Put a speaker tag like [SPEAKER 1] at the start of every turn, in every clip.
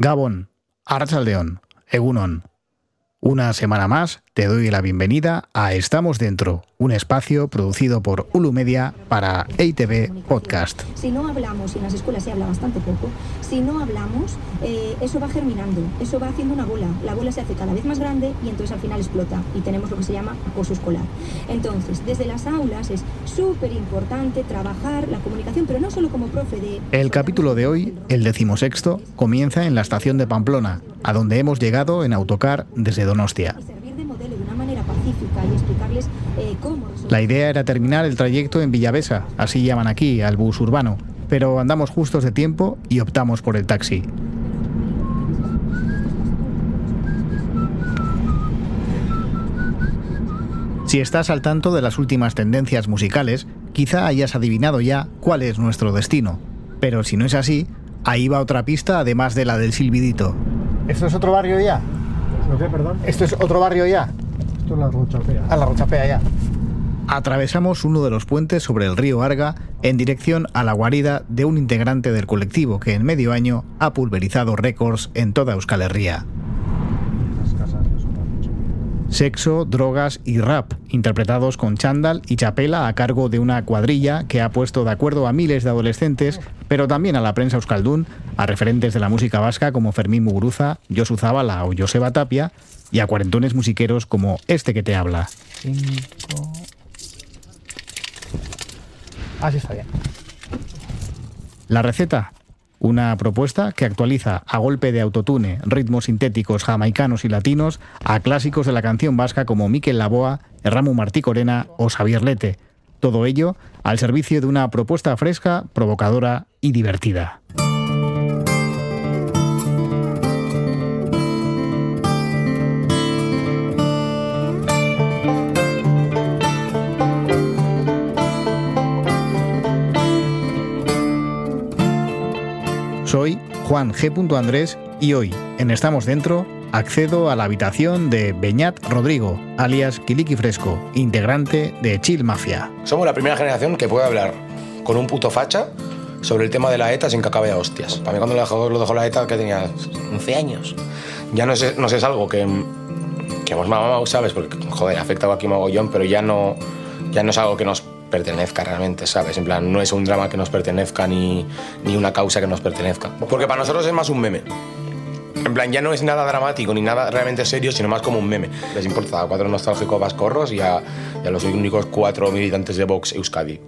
[SPEAKER 1] Gabón, Archaldeón, Egunon. Una semana más te doy la bienvenida a Estamos Dentro, un espacio producido por Ulu Media para EITV Podcast.
[SPEAKER 2] Si no hablamos, y en las escuelas se habla bastante poco, si no hablamos, eh, eso va germinando, eso va haciendo una bola. La bola se hace cada vez más grande y entonces al final explota y tenemos lo que se llama acoso escolar. Entonces, desde las aulas es súper importante trabajar la comunicación, pero no solo como profe de...
[SPEAKER 1] El capítulo de hoy, el decimosexto, comienza en la estación de Pamplona, a donde hemos llegado en autocar desde Donostia.
[SPEAKER 2] y servir de modelo de una y explicarles eh, cómo resolver-
[SPEAKER 1] La idea era terminar el trayecto en Villavesa, así llaman aquí, al bus urbano, pero andamos justos de tiempo y optamos por el taxi. Si estás al tanto de las últimas tendencias musicales, quizá hayas adivinado ya cuál es nuestro destino. Pero si no es así, ahí va otra pista además de la del silbidito.
[SPEAKER 3] ¿Esto es otro barrio ya?
[SPEAKER 4] ¿Lo qué, perdón?
[SPEAKER 3] ¿Esto es otro barrio ya?
[SPEAKER 4] Esto es la Rochapea.
[SPEAKER 3] A la Rochapea ya.
[SPEAKER 1] Atravesamos uno de los puentes sobre el río Arga en dirección a la guarida de un integrante del colectivo que en medio año ha pulverizado récords en toda Euskal Herria.
[SPEAKER 4] Las casas de su mucho.
[SPEAKER 1] Sexo, drogas y rap, interpretados con chándal y chapela a cargo de una cuadrilla que ha puesto de acuerdo a miles de adolescentes, pero también a la prensa euskaldún, a referentes de la música vasca como Fermín Muguruza, Josu Zabala o Joseba Tapia, y a cuarentones musiqueros como este que te habla.
[SPEAKER 3] Cinco... Ah, está bien.
[SPEAKER 1] La receta, una propuesta que actualiza a golpe de autotune ritmos sintéticos jamaicanos y latinos a clásicos de la canción vasca como Miquel Laboa, Ramu Martí Corena o Xavier Lete. Todo ello al servicio de una propuesta fresca, provocadora y divertida. Soy Juan G. Andrés y hoy, en Estamos Dentro, accedo a la habitación de Beñat Rodrigo, alias Kiliki Fresco, integrante de Chill Mafia.
[SPEAKER 5] Somos la primera generación que puede hablar con un puto facha sobre el tema de la ETA sin que acabe a hostias. Para mí cuando lo dejó, lo la ETA que tenía 11 años. Ya no es, no es algo que, que hemos mamado, ¿sabes? Porque, joder, ha afectado aquí mogollón, pero ya no, ya no es algo que nos pertenezca realmente, ¿sabes? En plan, no es un drama que nos pertenezca ni, ni una causa que nos pertenezca. Porque para nosotros es más un meme. En plan, ya no es nada dramático ni nada realmente serio, sino más como un meme. Les importa a cuatro nostálgicos vascorros y y a los únicos cuatro militantes de Vox Euskadi.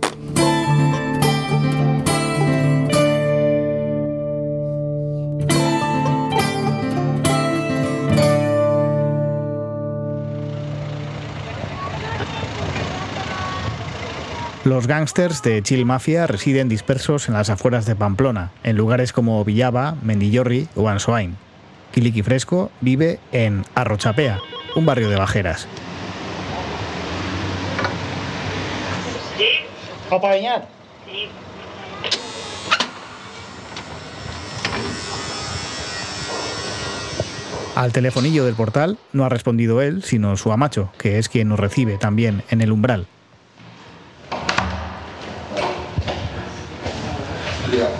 [SPEAKER 1] Los gángsters de Chill Mafia residen dispersos en las afueras de Pamplona, en lugares como Villaba, Mendillorri o Ansoain. Kiliki Fresco vive en Arrochapea, un barrio de bajeras.
[SPEAKER 3] Opa, Beñat.
[SPEAKER 1] Al telefonillo del portal no ha respondido él, sino su amacho, que es quien nos recibe también en el umbral.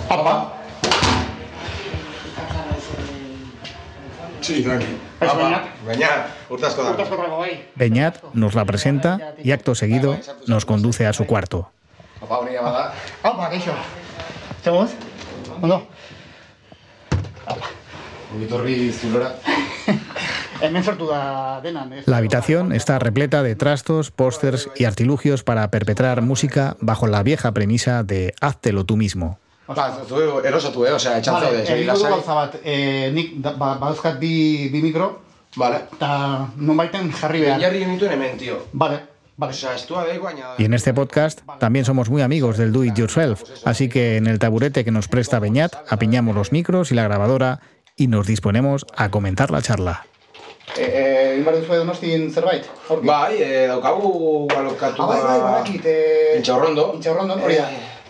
[SPEAKER 3] Opa.
[SPEAKER 5] Sí, tranqui.
[SPEAKER 3] Es Beñat. Kontrako bai.
[SPEAKER 1] Beñat nos la presenta y acto seguido nos conduce a su cuarto.
[SPEAKER 5] Opa, honi bada.
[SPEAKER 3] Opa, kaixo. Zemuz? Ondo?
[SPEAKER 5] Ongitorri zulora.
[SPEAKER 3] Ez?
[SPEAKER 1] La habitación está repleta de trastos, pósters y artilugios para perpetrar música bajo la vieja premisa de háztelo tú mismo.
[SPEAKER 5] Ba, zu erosatu, eh? Osea, etxan
[SPEAKER 3] Vale,
[SPEAKER 5] zaude, segi
[SPEAKER 3] egingo du
[SPEAKER 5] lasai.
[SPEAKER 3] gauza bat, eh, nik da, ba, badauzkat bi, bi mikro,
[SPEAKER 5] Vale.
[SPEAKER 3] eta non baiten jarri behar.
[SPEAKER 5] Beñarri genituen hemen, tío.
[SPEAKER 3] Vale.
[SPEAKER 1] Y en este podcast también somos muy amigos del do it yourself, así que en el taburete que nos presta Beñat apiñamos los micros y la grabadora y nos disponemos a comentar la charla.
[SPEAKER 3] Eh, eh, egin donostin zerbait? Aurki?
[SPEAKER 5] Bai, eh, daukagu
[SPEAKER 3] Ah, bai, bai, hori da.
[SPEAKER 5] Eh,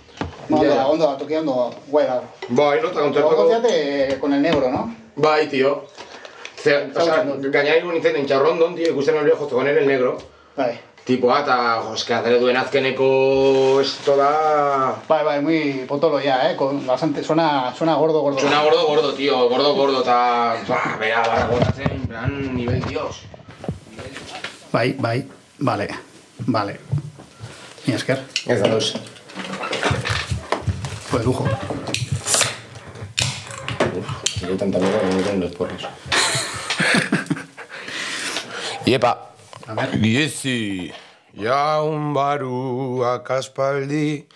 [SPEAKER 3] Ondo,
[SPEAKER 5] ja.
[SPEAKER 3] ondo, toki ondo, guai da.
[SPEAKER 5] Bai, nota
[SPEAKER 3] fíjate con el negro, ¿no?
[SPEAKER 5] Bai, tío. Ze, o sea, gaina igu nintzen intxaurrondon, tío, ikusten el viejo con el negro.
[SPEAKER 3] Bai.
[SPEAKER 5] Tipo ata, eske duen azkeneko esto da...
[SPEAKER 1] Bai, bai, muy potolo ya, eh. Con bastante, suena, suena gordo, gordo.
[SPEAKER 5] Suena gordo, gordo, tío, gordo, gordo, ta... Ba, bera, barra botatzen, en plan, nivel dios.
[SPEAKER 1] Bai, bai, vale, vale. Mi esker,
[SPEAKER 5] Ez da, dos.
[SPEAKER 1] Fue de lujo.
[SPEAKER 5] Yo tanta mierda que me meten los porros. Iepa.
[SPEAKER 1] A ver.
[SPEAKER 5] Diezi, jaun baru akaspaldi,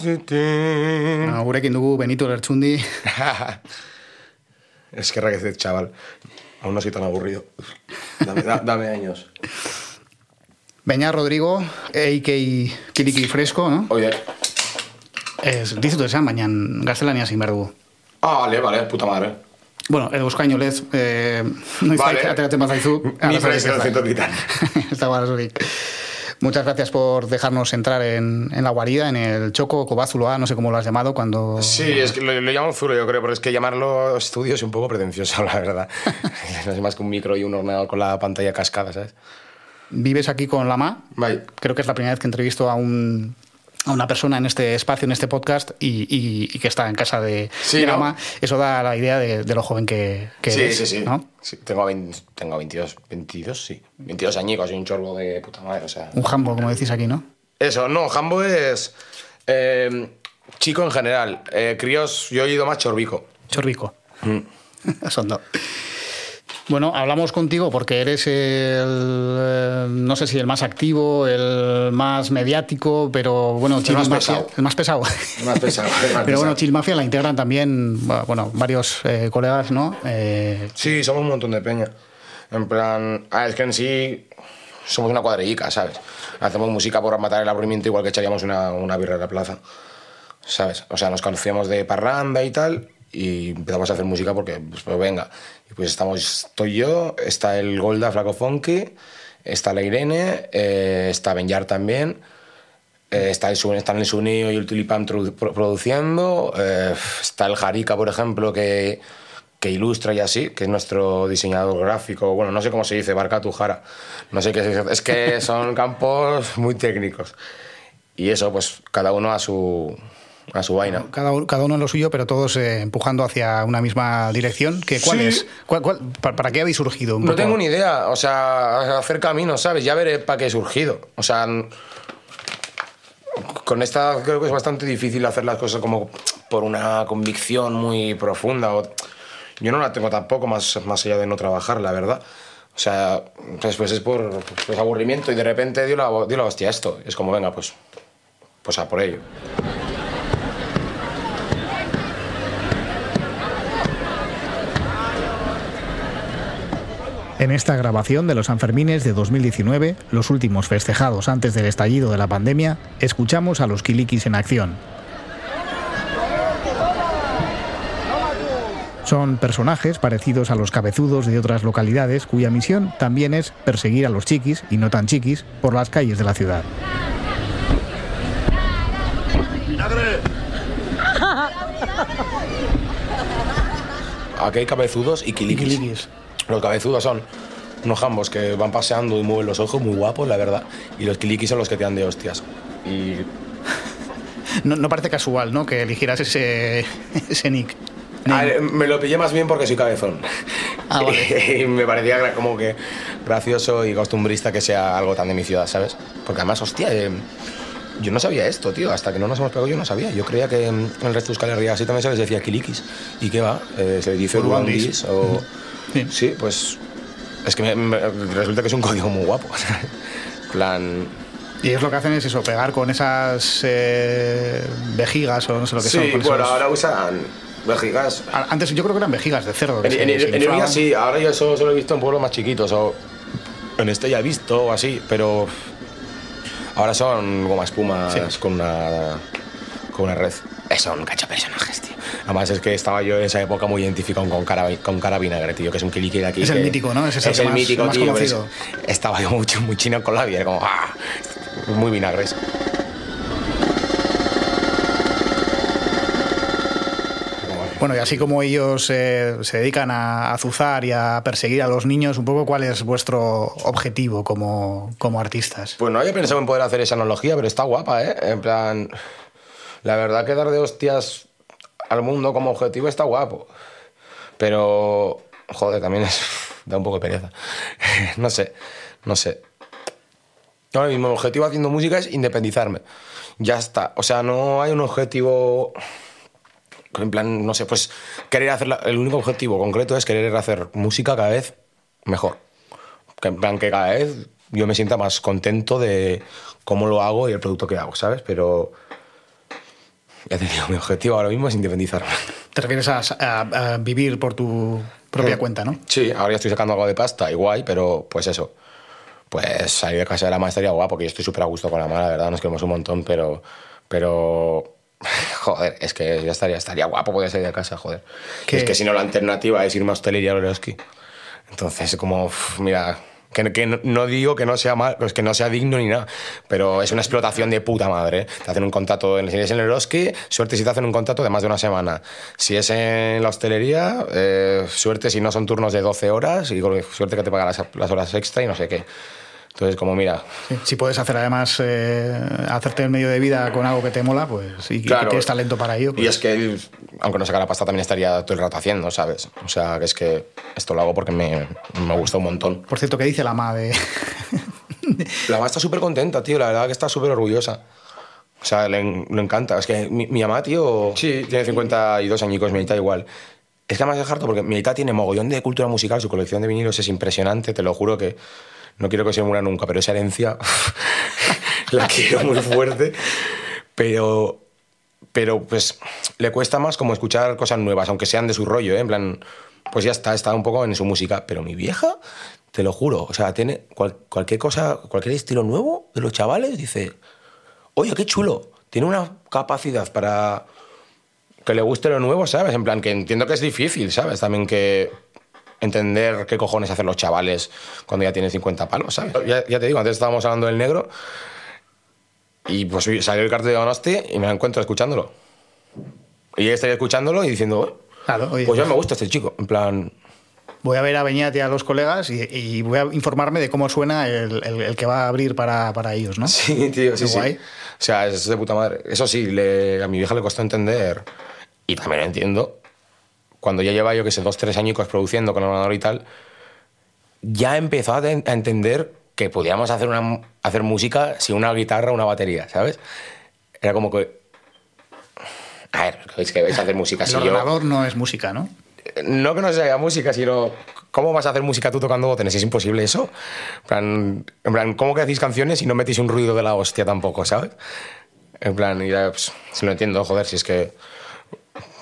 [SPEAKER 5] ziten.
[SPEAKER 1] Ah, gurekin dugu Benito Lertxundi.
[SPEAKER 5] Eskerrak ez dut, chaval. Aún no soy tan aburrido. Dame, da- dame años.
[SPEAKER 1] Beña Rodrigo, A.K. Kiriki Fresco, no?
[SPEAKER 5] Oye.
[SPEAKER 1] Ez, dizut esan, baina gaztelania zin behar dugu.
[SPEAKER 5] Ah, vale, vale, puta madre.
[SPEAKER 1] Bueno, edo euskaino lez, eh, noiz
[SPEAKER 5] Vale.
[SPEAKER 1] ateratzen bazaizu.
[SPEAKER 5] Ni fresco,
[SPEAKER 1] ez da. arazorik. Muchas gracias por dejarnos entrar en, en la guarida, en el Choco Cobázuloa, no sé cómo lo has llamado cuando...
[SPEAKER 5] Sí, es que lo, lo llamo Zulo, yo creo, pero es que llamarlo estudio es un poco pretencioso, la verdad. no es más que un micro y un ordenador con la pantalla cascada, ¿sabes?
[SPEAKER 1] Vives aquí con Lama.
[SPEAKER 5] Vale.
[SPEAKER 1] Creo que es la primera vez que entrevisto a un a una persona en este espacio, en este podcast, y, y- y que está en casa de,
[SPEAKER 5] Sí,
[SPEAKER 1] de
[SPEAKER 5] ¿no?
[SPEAKER 1] Lama. Eso da la idea de, de lo joven que, que
[SPEAKER 5] sí,
[SPEAKER 1] eres,
[SPEAKER 5] sí, sí,
[SPEAKER 1] ¿no?
[SPEAKER 5] Sí, Tengo, 20 tengo 22, 22, sí. 22 añicos y un chorbo de puta madre, o sea...
[SPEAKER 1] Un jambo, como decís aquí, ¿no?
[SPEAKER 5] Eso, no, Jambo es... eh, chico en general. Eh, críos, yo he oído más chorbico.
[SPEAKER 1] Chorrico.
[SPEAKER 5] Mm.
[SPEAKER 1] Son dos. Bueno, hablamos contigo porque eres el, eh, no sé si el más activo, el más mediático, pero bueno, Chill
[SPEAKER 5] más pesado.
[SPEAKER 1] el más pesado.
[SPEAKER 5] Más pesado, el más
[SPEAKER 1] pero bueno,
[SPEAKER 5] pesado.
[SPEAKER 1] Chill Mafia la integran también, bueno, varios eh, colegas, ¿no? Eh,
[SPEAKER 5] Sí, somos un montón de peña. En plan, ah, es que en sí somos una cuadrillica, ¿sabes? Hacemos música por matar el aburrimiento igual que echaríamos una, una birra en la plaza, ¿sabes? O sea, nos conocíamos de parranda y tal y empezamos a hacer música porque, pues, pues venga. Y pues estamos, estoy yo, está el Golda Flaco Funky, está la Irene, eh, está Benyar también. Eh, está el, están el Suneo y el Tulipán produciendo. eh, está el Jarica, por ejemplo, que, que ilustra y así, que es nuestro diseñador gráfico. Bueno, no sé cómo se dice, Barca Tujara. No sé qué se dice. Es que son campos muy técnicos. Y eso, pues cada uno a su, a su vaina.
[SPEAKER 1] cada, cada uno en lo suyo, pero todos eh, empujando hacia una misma dirección. ¿Qué, ¿Cuál
[SPEAKER 5] Sí.
[SPEAKER 1] es? ¿Cuál- cuál- pa- ¿Para qué habéis surgido? un
[SPEAKER 5] No
[SPEAKER 1] poco?
[SPEAKER 5] tengo ni idea, o sea, hacer camino, ¿sabes? Ya veré para qué he surgido. O sea, con esta creo que es bastante difícil hacer las cosas como por una convicción muy profunda. yo no la tengo tampoco, más, más allá de no trabajar, la verdad. O sea, pues, pues es por pues aburrimiento y de repente dio la, dio la hostia esto. Es como, venga, pues, pues a por ello.
[SPEAKER 6] En esta grabación de los Sanfermines de 2019, los últimos festejados antes del estallido de la pandemia, escuchamos a los Kilikis en acción. Son personajes parecidos a los cabezudos de otras localidades cuya misión también es perseguir a los chiquis, y no tan chiquis, por las calles de la ciudad.
[SPEAKER 5] Aquí hay cabezudos y quilikis. Los cabezudos son unos jambos que van paseando y mueven los ojos, muy guapos, la verdad. Y los quilikis son los que te dan de hostias. Y
[SPEAKER 1] No, no parece casual, ¿no? Que eligieras ese, ese nick.
[SPEAKER 5] A ver, me lo pillé más bien porque soy cabezón.
[SPEAKER 1] Ah, vale.
[SPEAKER 5] y me parecía como que gracioso y costumbrista que sea algo tan de mi ciudad, ¿sabes? Porque además, hostia, eh, yo no sabía esto, tío. Hasta que no nos hemos pegado yo no sabía. Yo creía que en el resto de Euskal Herria así también se les decía kilikis. ¿Y qué va? Eh, se les dice
[SPEAKER 1] uruandis
[SPEAKER 5] o...
[SPEAKER 1] Sí.
[SPEAKER 5] Sí, pues... Es que me- me- resulta que es un código muy guapo. plan...
[SPEAKER 1] Y ellos lo que hacen es eso, pegar con esas eh, vejigas o no sé lo que son.
[SPEAKER 5] Sí, bueno,
[SPEAKER 1] esos-
[SPEAKER 5] ahora usan vejigas
[SPEAKER 1] Antes yo creo que eran vejigas de cerdo.
[SPEAKER 5] En, en, en Iruña sí, ahora yo solo, solo he visto en pueblos más chiquitos, o en este ya he visto o así, pero ahora son goma espumas
[SPEAKER 1] Sí.
[SPEAKER 5] con una con una red. Son cacho personajes, tío. Además es que estaba yo en esa época muy identificado con cara, con cara vinagre, tío, que es un kiliki de aquí.
[SPEAKER 1] Es el mítico, ¿no? Ese es el
[SPEAKER 5] es
[SPEAKER 1] que
[SPEAKER 5] el
[SPEAKER 1] más-
[SPEAKER 5] mítico,
[SPEAKER 1] más
[SPEAKER 5] tío. es- estaba yo mucho, muy chino con la vida, como, ¡ah! Muy vinagres.
[SPEAKER 1] Bueno, y así como ellos eh, se dedican a azuzar y a perseguir a los niños, un poco cuál es vuestro objetivo como, como artistas.
[SPEAKER 5] Pues no había pensado en poder hacer esa analogía, pero está guapa, ¿eh? En plan, la verdad que dar de hostias al mundo como objetivo está guapo. Pero, joder, también es, da un poco de pereza. no sé, no sé. Ahora mismo el objetivo haciendo música es independizarme. Ya está. O sea, no hay un objetivo en plan, no sé, pues querer hacer, el único objetivo concreto es querer hacer música cada vez mejor. Que en plan, que cada vez yo me sienta más contento de cómo lo hago y el producto que hago, ¿sabes? Pero, ya te digo, mi objetivo ahora mismo es independizarme.
[SPEAKER 1] Te refieres a, a- a vivir por tu propia
[SPEAKER 5] Mm.
[SPEAKER 1] cuenta, ¿no?
[SPEAKER 5] Sí, ahora ya estoy sacando algo de pasta y guay, pero pues eso. Pues salir de casa de la madre estaría guapo, porque yo estoy súper a gusto con la madre, la verdad, nos queremos un montón, pero. Pero. Joder, es que ya estaría, estaría guapo poder salir de casa, joder.
[SPEAKER 1] ¿Qué?
[SPEAKER 5] Es que si no, la alternativa es irme a hostelería a. Entonces, como, uf, mira, que, no, digo que no sea mal, pues que no sea digno ni nada, pero es una explotación de puta madre. ¿eh? Te hacen un contrato, si es en Loroski, suerte si te hacen un contrato de más de una semana. Si es en la hostelería, eh, suerte si no son turnos de 12 horas y suerte que te pagan las, las horas extra y no sé qué. Entonces, como mira,
[SPEAKER 1] Sí, Si puedes hacer además eh, hacerte el medio de vida con algo que te mola, pues y, y que tienes talento para ello.
[SPEAKER 5] Y
[SPEAKER 1] pues-
[SPEAKER 5] es que, él, aunque no sacara pasta, también estaría todo el rato haciendo, ¿sabes? O sea, que es que esto lo hago porque me, me gusta un montón.
[SPEAKER 1] Por cierto, ¿qué dice la ma de...?
[SPEAKER 5] La mamá está súper contenta, tío. La verdad que está súper orgullosa. O sea, le, le encanta. Es que mi, mi mamá, tío, sí, tiene 52 añicos, mi aita igual. Es que además es harto porque mi aita tiene mogollón de cultura musical, su colección de vinilos es impresionante, te lo juro que no quiero que se muera nunca, pero esa herencia la quiero muy fuerte. Pero, pero pues le cuesta más como escuchar cosas nuevas, aunque sean de su rollo, ¿eh? En plan, pues ya está, está un poco en su música. Pero mi vieja, te lo juro, o sea, tiene cual- cualquier cosa, cualquier estilo nuevo de los chavales, dice, oye, qué chulo, tiene una capacidad para que le guste lo nuevo, ¿sabes? En plan, que entiendo que es difícil, ¿sabes? También que entender qué cojones hacen los chavales cuando ya tienen 50 palos, ¿sabes? Ya, ya te digo, antes estábamos hablando del negro y pues salió el cartel de Donosti y me lo encuentro escuchándolo. Y yo estaría escuchándolo y diciendo, "Eh,
[SPEAKER 1] Claro, oye,
[SPEAKER 5] pues ya me gusta este chico. En plan,
[SPEAKER 1] voy a ver a Beñat y a los colegas y, y voy a informarme de cómo suena el, el- el que va a abrir para, para ellos, ¿no?
[SPEAKER 5] Sí, tío, sí, sí.
[SPEAKER 1] guay.
[SPEAKER 5] O sea, es de puta madre. Eso sí, le- a mi vieja le costó entender, y también lo entiendo, cuando ya lleva, yo que sé, dos, tres añicos produciendo con ordenador y tal, ya empezó a, a entender que podíamos hacer, una, hacer música sin una guitarra o una batería, ¿sabes? Era como que... A ver, es que vais a hacer música
[SPEAKER 1] El
[SPEAKER 5] si yo...
[SPEAKER 1] ordenador no es música, ¿no?
[SPEAKER 5] No que no sea música, sino ¿cómo vas a hacer música tú tocando botones? Es imposible eso. En plan, en plan, ¿cómo que hacéis canciones si no metéis un ruido de la hostia tampoco, ¿sabes? En plan, y ya, pues, si lo entiendo, joder, si es que...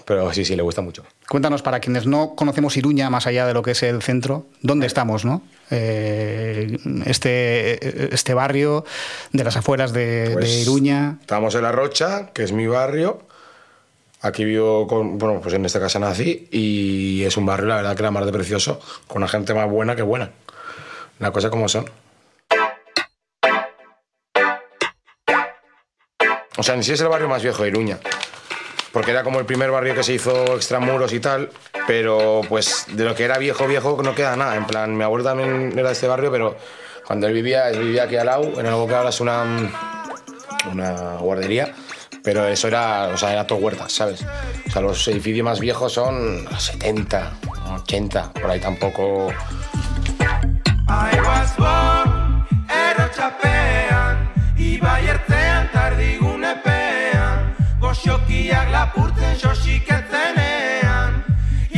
[SPEAKER 5] Pero sí, sí, le gusta mucho.
[SPEAKER 1] Cuéntanos, para quienes no conocemos Iruña, más allá de lo que es el centro, ¿dónde estamos, no? Eh, este, este barrio de las afueras de,
[SPEAKER 5] Pues,
[SPEAKER 1] de Iruña.
[SPEAKER 5] Estamos en La Rocha, que es mi barrio. Aquí vivo, con, bueno, pues en esta casa nací y es un barrio, la verdad, que era más de precioso, con una gente más buena que buena. La cosa como son. O sea, en sí es el barrio más viejo de Iruña. Porque era como el primer barrio que se hizo extramuros y tal, pero pues de lo que era viejo, viejo, no queda nada. En plan, mi abuelo también era de este barrio, pero cuando él vivía, él vivía aquí al lado, en algo que ahora es una, una guardería, pero eso era, o sea, era todo huertas, ¿sabes? O sea, los edificios más viejos son 70, 80, por ahí tampoco...
[SPEAKER 7] Goxokiak lapurtzen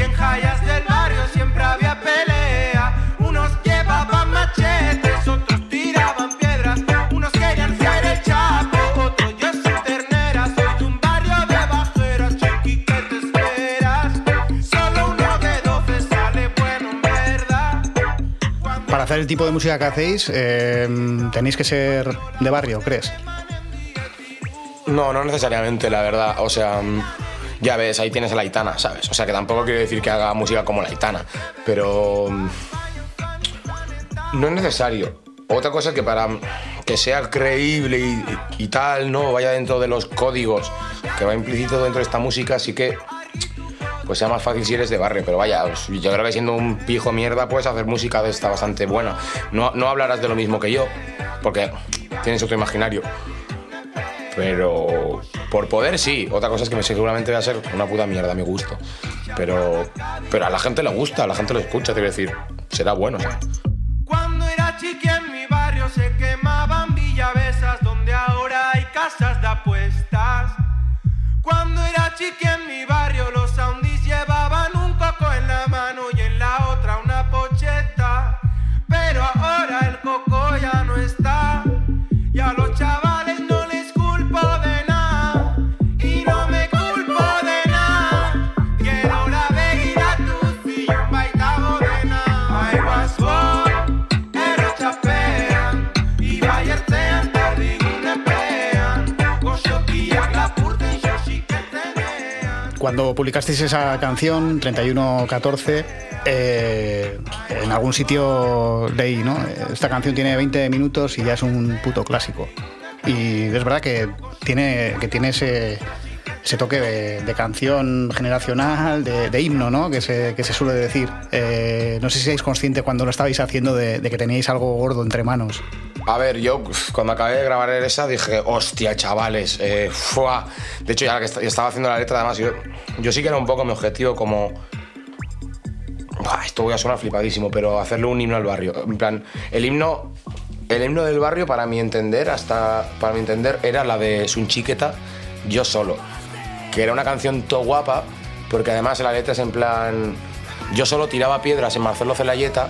[SPEAKER 7] en jayas del barrio siempre había pelea. Unos llevaban machetes, Unos querían. Solo uno de sale bueno
[SPEAKER 1] Para hacer el tipo de música que hacéis, eh, tenéis que ser de barrio, ¿crees?
[SPEAKER 5] No, no necesariamente, la verdad. O sea, mm, ya ves, ahí tienes a la Aitana, ¿sabes? O sea, que tampoco quiero decir que haga música como la Aitana, pero mm, no es necesario. Otra cosa que para que sea creíble y, tal, no vaya dentro de los códigos que va implícito dentro de esta música, sí que pues sea más fácil si eres de barrio. Pero vaya, yo creo que siendo un pijo mierda puedes hacer música de esta bastante buena. No, no hablarás de lo mismo que yo, porque tienes otro imaginario. Pero por poder sí. Otra cosa es que me seguramente va a ser una puta mierda a mi gusto. Pero, pero a la gente le gusta, a la gente lo escucha, te quiero decir, será bueno. ¿sabes?
[SPEAKER 7] Cuando era chiqui en mi barrio se quemaban villavesas donde ahora hay casas de apuestas. Cuando era chiqui en mi barrio
[SPEAKER 6] Cuando publicasteis esa canción, 3114, eh, en algún sitio leí, ¿no? Esta canción tiene 20 minutos y ya es un puto clásico. Y es verdad que tiene, que tiene ese, ese toque de, canción generacional, de, himno, ¿no? Que se, que se suele decir. Eh, no sé si seáis consciente cuando lo estabais haciendo de, que teníais algo gordo entre manos.
[SPEAKER 5] A ver, yo uf, cuando acabé de grabar esa dije, hostia, chavales, eh. De hecho, ya que est- estaba haciendo la letra, además, yo, yo sí que era un poco mi objetivo como... Esto voy a sonar flipadísimo, pero hacerle un himno al barrio. En plan, el himno, el himno del barrio, para mi entender, hasta para mi entender, era la de Sunchiqueta, Yo Solo. Que era una canción to guapa, porque además la letra es en plan... Yo solo tiraba piedras en Marcelo Celayeta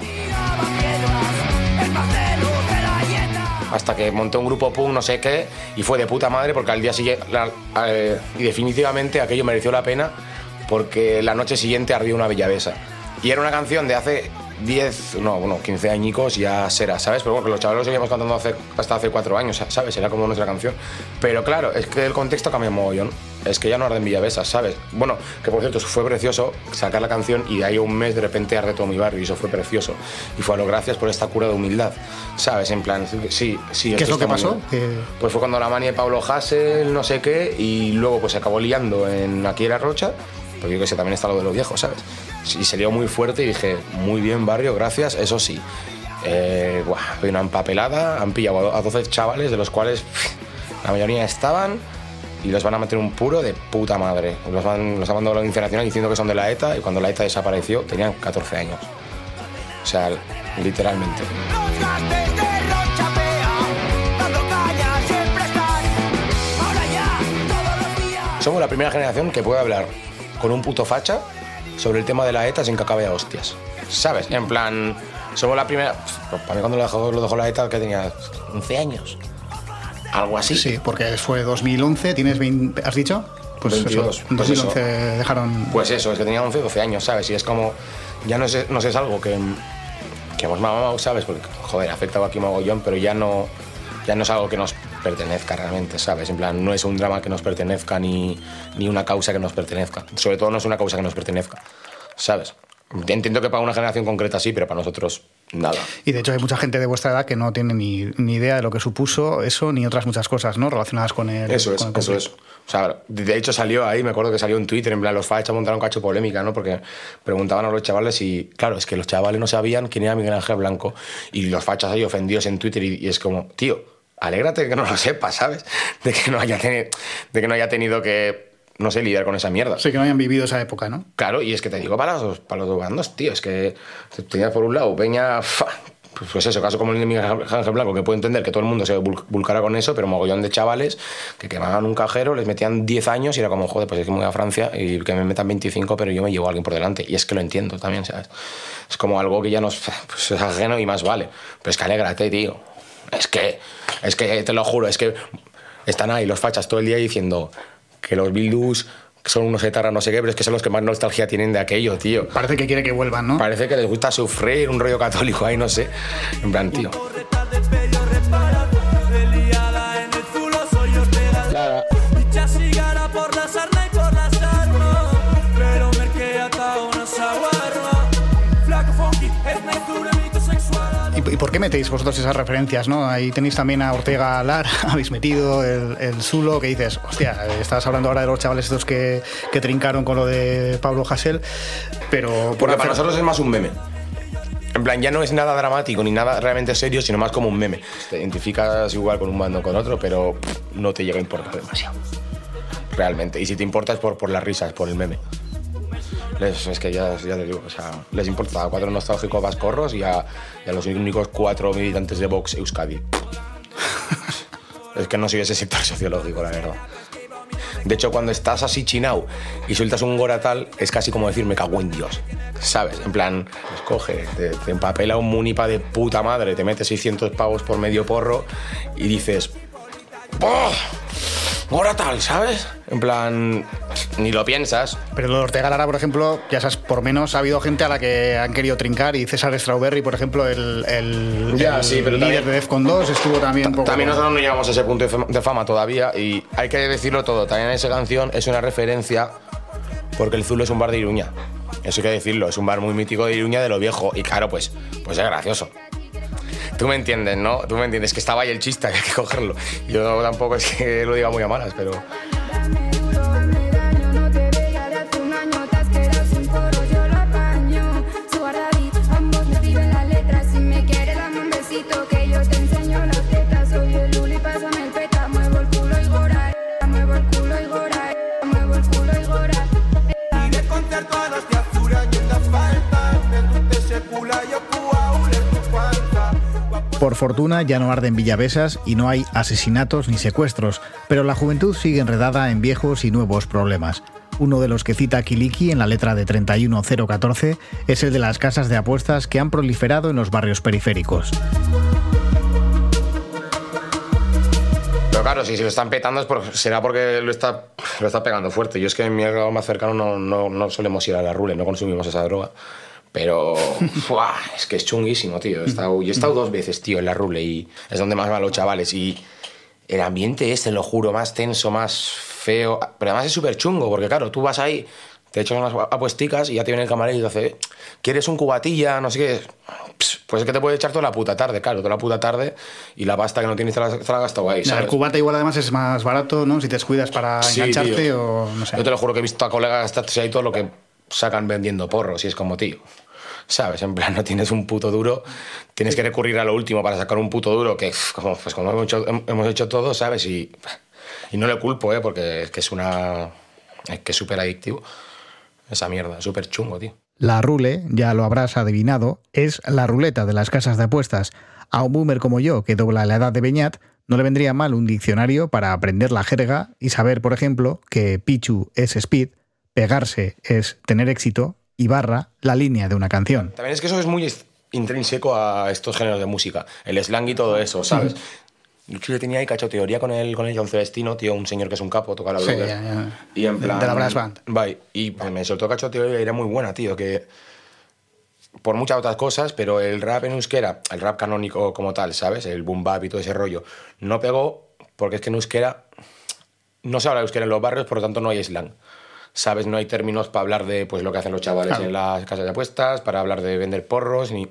[SPEAKER 5] hasta que monté un grupo punk, no sé qué, y fue de puta madre porque al día siguiente, eh, y definitivamente aquello mereció la pena porque la noche siguiente ardió una villavesa. Y era una canción de hace 10, no, bueno, 15 añicos ya será, ¿sabes? Pero bueno, que los chavales lo seguíamos cantando hace, hasta hace 4 años, ¿sabes? Era como nuestra canción. Pero claro, es que el contexto cambia mogollón. Es que ya no arden villavesas, ¿sabes? Bueno, que por cierto, fue precioso sacar la canción y de ahí a un mes de repente arde todo mi barrio y eso fue precioso. Y fue a lo gracias por esta cura de humildad, ¿sabes? En plan, sí, sí.
[SPEAKER 6] ¿Qué es lo que pasó? Que-
[SPEAKER 5] Pues fue cuando la mania de Pablo Hassel, no sé qué, y luego pues se acabó liando en Aquí era Rocha, porque yo que sé, también está lo de los viejos, ¿sabes? Y se lió muy fuerte y dije, muy bien, barrio, gracias, eso sí. Eh, buah, una empapelada, han pillado a 12 chavales, de los cuales pff, la mayoría estaban y los van a meter un puro de puta madre. Los, van, los han mandado a la Audiencia Nacional diciendo que son de la ETA y cuando la ETA desapareció tenían 14 años. O sea, literalmente. Somos la primera generación que puede hablar con un puto facha sobre el tema de la ETA sin que acabe a hostias. ¿Sabes? En plan, somos la primera. Pues, para mí, cuando lo dejó la ETA, que tenía 11 años. Algo así.
[SPEAKER 6] Sí, porque fue 2011, ¿tienes 20, has dicho? Pues
[SPEAKER 5] 22,
[SPEAKER 6] eso, en
[SPEAKER 5] pues
[SPEAKER 6] 2011
[SPEAKER 5] eso.
[SPEAKER 6] dejaron...
[SPEAKER 5] Pues eso, es que tenía 11, 12 años, ¿sabes? Y es como. Ya no sé, no es algo que. que hemos mamado, ¿sabes? Porque, joder, ha afectado aquí mogollón, pero ya no. Ya no es algo que nos pertenezca realmente, ¿sabes? En plan, no es un drama que nos pertenezca ni, ni una causa que nos pertenezca. Sobre todo no es una causa que nos pertenezca, ¿sabes? Entiendo que para una generación concreta sí, pero para nosotros nada.
[SPEAKER 6] Y de hecho hay mucha gente de vuestra edad que no tiene ni, ni idea de lo que supuso eso ni otras muchas cosas, ¿no? Relacionadas con el
[SPEAKER 5] Eso es,
[SPEAKER 6] con el
[SPEAKER 5] eso es. O sea, de hecho salió ahí, me acuerdo que salió en Twitter, en plan, los fachas montaron cacho polémica, ¿no? Porque preguntaban a los chavales y, claro, es que los chavales no sabían quién era Miguel Ángel Blanco y los fachas ahí ofendidos en Twitter y, y es como, tío, alégrate de que no lo sepas, ¿sabes? De que no haya, teni- de que no haya tenido que, no sé, lidiar con esa mierda.
[SPEAKER 6] Sí, que no hayan vivido esa época, ¿no?
[SPEAKER 5] Claro, y es que te digo para los, para los dos bandos, tío, es que tenías por un lado Peña, fa, pues, pues eso, caso como el de Miguel Ángel Blanco, que puedo entender que todo el mundo se vul- vulcara con eso, pero mogollón de chavales que quemaban un cajero, les metían 10 años y era como, joder, pues es que me voy a Francia y que me metan 25, pero yo me llevo a alguien por delante. Y es que lo entiendo también, ¿sabes? Es como algo que ya nos pues, es ajeno y más vale. Pero es que alégrate, tío. Es que, es que, te lo juro, es que están ahí los fachas todo el día diciendo que los Bildus son unos etarras no sé qué, pero es que son los que más nostalgia tienen de aquello, tío.
[SPEAKER 6] Parece que quiere que vuelvan, ¿no?
[SPEAKER 5] Parece que les gusta sufrir un rollo católico ahí, no sé. En plan, tío.
[SPEAKER 6] Y
[SPEAKER 1] ¿Y por qué metéis vosotros esas referencias? ¿no? Ahí tenéis también a Ortega Lar, habéis metido el, el Zulo, que dices, hostia, estás hablando ahora de los chavales estos que, que trincaron con lo de Pablo Hasél, pero... por
[SPEAKER 5] Porque
[SPEAKER 1] hacer-
[SPEAKER 5] para nosotros es más un meme. En plan, ya no es nada dramático ni nada realmente serio, sino más como un meme. Te identificas igual con un bando o con otro, pero pff, no te llega a importar demasiado. Realmente. Y si te importa es por, por las risas, por el meme. Les- es que ya, te digo, o sea, les importa a cuatro nostálgicos vascorros y a, los únicos cuatro militantes de Vox Euskadi. es que no soy ese sector sociológico, la verdad. De hecho, cuando estás así chinao y sueltas un goratal, es casi como decir me cago en Dios. ¿Sabes? En plan, pues coge, te, te empapela un munipa de puta madre, te metes 600 pavos por medio porro y dices. Goratal, ¿sabes? En plan, ni lo piensas.
[SPEAKER 1] Pero lo de Ortega Lara, por ejemplo, ya sabes, por menos ha habido gente a la que han querido trincar y César Strawberry, por ejemplo, el, el,
[SPEAKER 5] Ya,
[SPEAKER 1] el
[SPEAKER 5] sí, pero
[SPEAKER 1] líder
[SPEAKER 5] también-
[SPEAKER 1] de Defcon 2 estuvo también un poco...
[SPEAKER 5] También nosotros no llegamos a ese punto de fama- de fama todavía y hay que decirlo todo. También esa canción es una referencia porque el Zulo es un bar de Iruña. Eso hay que decirlo, es un bar muy mítico de Iruña de lo viejo y claro, pues, pues es gracioso. Tú me entiendes, ¿no? Tú me entiendes que estaba ahí el chiste, hay que cogerlo. Yo tampoco es que lo diga muy a malas, pero...
[SPEAKER 6] Por fortuna ya no arden Villavesas y no hay asesinatos ni secuestros, pero la juventud sigue enredada en viejos y nuevos problemas. Uno de los que cita Kiliki en la letra de 31014 es el de las casas de apuestas que han proliferado en los barrios periféricos.
[SPEAKER 5] Pero claro, si se lo están petando es por- será porque lo está, lo está pegando fuerte. Yo es que en mi grado más cercano no, no, no solemos ir a la rule, no consumimos esa droga. Pero ¡buah! es que es chunguísimo, tío. He estado, yo he estado dos veces, tío, en la rule y es donde más van los chavales. Y el ambiente es, te lo juro, más tenso, más feo. Pero además es súper chungo, porque claro, tú vas ahí, te echas unas apuesticas y ya te viene el camarero y te hace, ¿quieres un cubatilla? No sé qué. Pues es que te puede echar toda la puta tarde, claro, toda la puta tarde y la pasta que no tienes te la, te la has gastado ahí. ¿sabes?
[SPEAKER 1] el cubata igual además es más barato, ¿no? Si te descuidas para
[SPEAKER 5] Sí,
[SPEAKER 1] engancharte
[SPEAKER 5] tío.
[SPEAKER 1] o no sé.
[SPEAKER 5] Yo te lo juro que he visto a colegas gastarse ahí todo lo que sacan vendiendo porros y es como, tío. ¿Sabes? En plan, no tienes un puto duro, tienes que recurrir a lo último para sacar un puto duro que, como, pues hemos hecho, hemos hecho todo, ¿sabes? Y, y no le culpo, ¿eh? Porque es que es una. Es que es súper adictivo. Esa mierda, súper chungo, tío.
[SPEAKER 6] La rule, ya lo habrás adivinado, es la ruleta de las casas de apuestas. A un boomer como yo, que dobla la edad de Beñat, no le vendría mal un diccionario para aprender la jerga y saber, por ejemplo, que Pichu es speed, pegarse es tener éxito y barra la línea de una canción.
[SPEAKER 5] También es que eso es muy intrínseco a estos géneros de música, el slang y todo eso, ¿sabes? Yo que tenía ahí cacho teoría con el, con el John Celestino, tío, un señor que es un capo, toca la
[SPEAKER 1] Sí, ya, ya.
[SPEAKER 5] Y en
[SPEAKER 1] De-
[SPEAKER 5] plan,
[SPEAKER 1] de la brass band.
[SPEAKER 5] Vai, y pues, me soltó cacho teoría y era muy buena, tío, que por muchas otras cosas, pero el rap en euskera, el rap canónico como tal, ¿sabes? El boom bap y todo ese rollo, no pegó porque es que en euskera no se habla euskera en los barrios, por lo tanto no hay slang. ¿Sabes? No hay términos para hablar de pues, lo que hacen los chavales
[SPEAKER 1] Claro.
[SPEAKER 5] en las casas de apuestas, para hablar de vender porros, ni.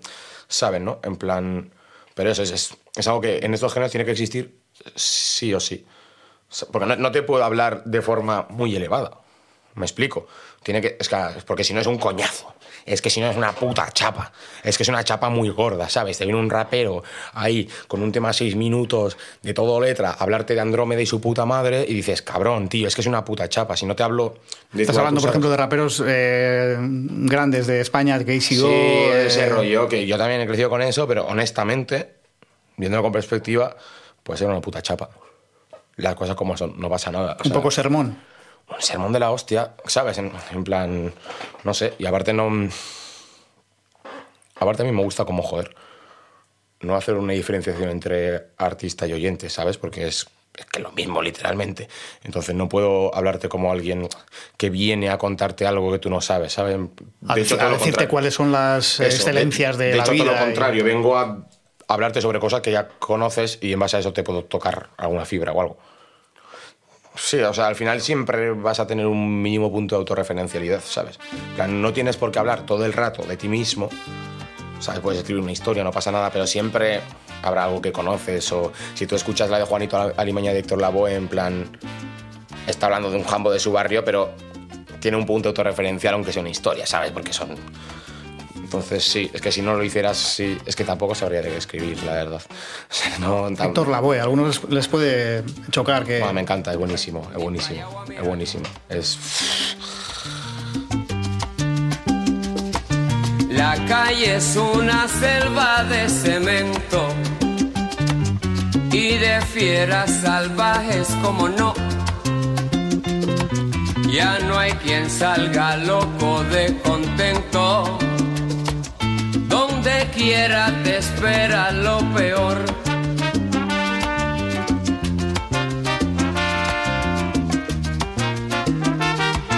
[SPEAKER 5] ¿Saben, no? En plan. Pero eso es, es, es algo que en estos géneros tiene que existir sí o sí. Porque no, no te puedo hablar de forma muy elevada. Me explico. Tiene que, es que, porque si no es un coñazo. Es que si no es una puta chapa. Es que es una chapa muy gorda, ¿sabes? Te viene un rapero ahí con un tema seis minutos de todo letra, hablarte de Andrómeda y su puta madre y dices, cabrón, tío, es que es una puta chapa. Si no te hablo de
[SPEAKER 1] Estás hablando, por ejemplo, de raperos eh, grandes de España, Casey
[SPEAKER 5] Sí,
[SPEAKER 1] Go, eh,
[SPEAKER 5] ese rollo, que yo también he crecido con eso, pero honestamente, viéndolo con perspectiva, pues era una puta chapa. Las cosas como son, no pasa nada. o
[SPEAKER 1] Un
[SPEAKER 5] sea,
[SPEAKER 1] poco sermón.
[SPEAKER 5] Un sermón de la hostia, ¿sabes? En, en plan, no sé, y aparte no... Aparte a mí me gusta como joder. No hacer una diferenciación entre artista y oyente, ¿sabes? Porque es, es que lo mismo, literalmente. Entonces no puedo hablarte como alguien que viene a contarte algo que tú no sabes, ¿sabes?
[SPEAKER 1] A,
[SPEAKER 5] De hecho,
[SPEAKER 1] a
[SPEAKER 5] todo lo
[SPEAKER 1] decirte
[SPEAKER 5] contrario.
[SPEAKER 1] cuáles son las
[SPEAKER 5] Eso,
[SPEAKER 1] excelencias de,
[SPEAKER 5] de
[SPEAKER 1] la
[SPEAKER 5] hecho,
[SPEAKER 1] vida.
[SPEAKER 5] todo lo
[SPEAKER 1] y-
[SPEAKER 5] contrario, vengo a hablarte sobre cosas que ya conoces y en base a eso te puedo tocar alguna fibra o algo. Sí, o sea, al final siempre vas a tener un mínimo punto de autorreferencialidad, ¿sabes? Plan, no tienes por qué hablar todo el rato de ti mismo, ¿sabes? Puedes escribir una historia, no pasa nada, pero siempre habrá algo que conoces. O si tú escuchas la de Juanito Alimaña de Héctor Lavoe, en plan, está hablando de un jambo de su barrio, pero tiene un punto autorreferencial, aunque sea una historia, ¿sabes? Porque son. Entonces, sí, es que si no lo hicieras, sí, es que tampoco sabría de qué escribir, la verdad. O sea, no, tam-
[SPEAKER 1] Héctor Lavoe, a algunos les, les puede chocar que.
[SPEAKER 5] Buah, me encanta, es buenísimo, es buenísimo, es buenísimo. Es.
[SPEAKER 8] La calle es una selva de cemento y de fieras salvajes como no. Ya no hay quien salga loco de contento. Donde quiera te espera lo peor.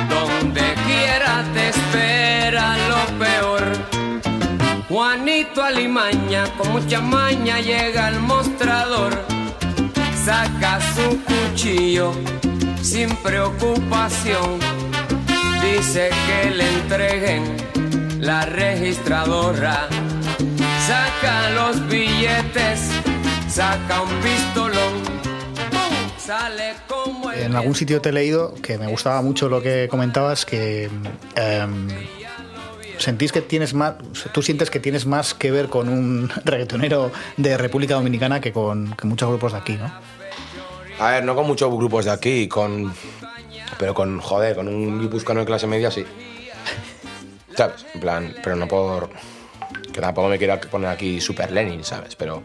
[SPEAKER 8] Donde quiera te espera lo peor. Juanito Alimaña con mucha maña llega al mostrador. Saca su cuchillo sin preocupación. Dice que le entreguen la registradora. Saca los billetes, saca un pistolón. ¡Pum! Sale como el
[SPEAKER 1] En algún sitio te he leído que me gustaba mucho lo que comentabas, que em, sentís que tienes más, tú sientes que tienes más que ver con un reggaetonero de República Dominicana que con que muchos grupos de aquí, ¿no?
[SPEAKER 5] A ver, no con muchos grupos de aquí, con. Pero con, joder, con un guipuzcoano de clase media sí. ¿Sabes? En plan, pero no por. Que tampoco me quiero poner aquí Super Lenin, ¿sabes? Pero.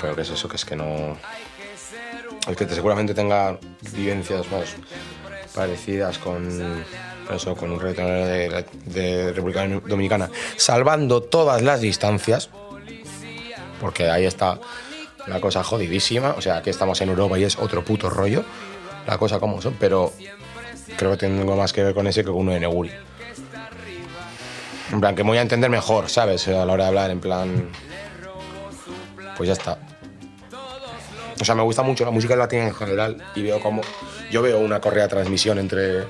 [SPEAKER 5] Pero ¿qué es eso? Que es que no. Es que te- seguramente tenga vivencias más parecidas con. Eso, con un reggaetonero de, de República Dominicana. Salvando todas las distancias. Porque ahí está la cosa jodidísima. O sea, aquí estamos en Europa y es otro puto rollo. La cosa como son, pero creo que tengo más que ver con ese que con uno de Neguri. En plan, que me voy a entender mejor, ¿sabes? A la hora de hablar, en plan. Pues ya está. O sea, me gusta mucho la música latina en general y veo como. Yo veo una correa de transmisión entre,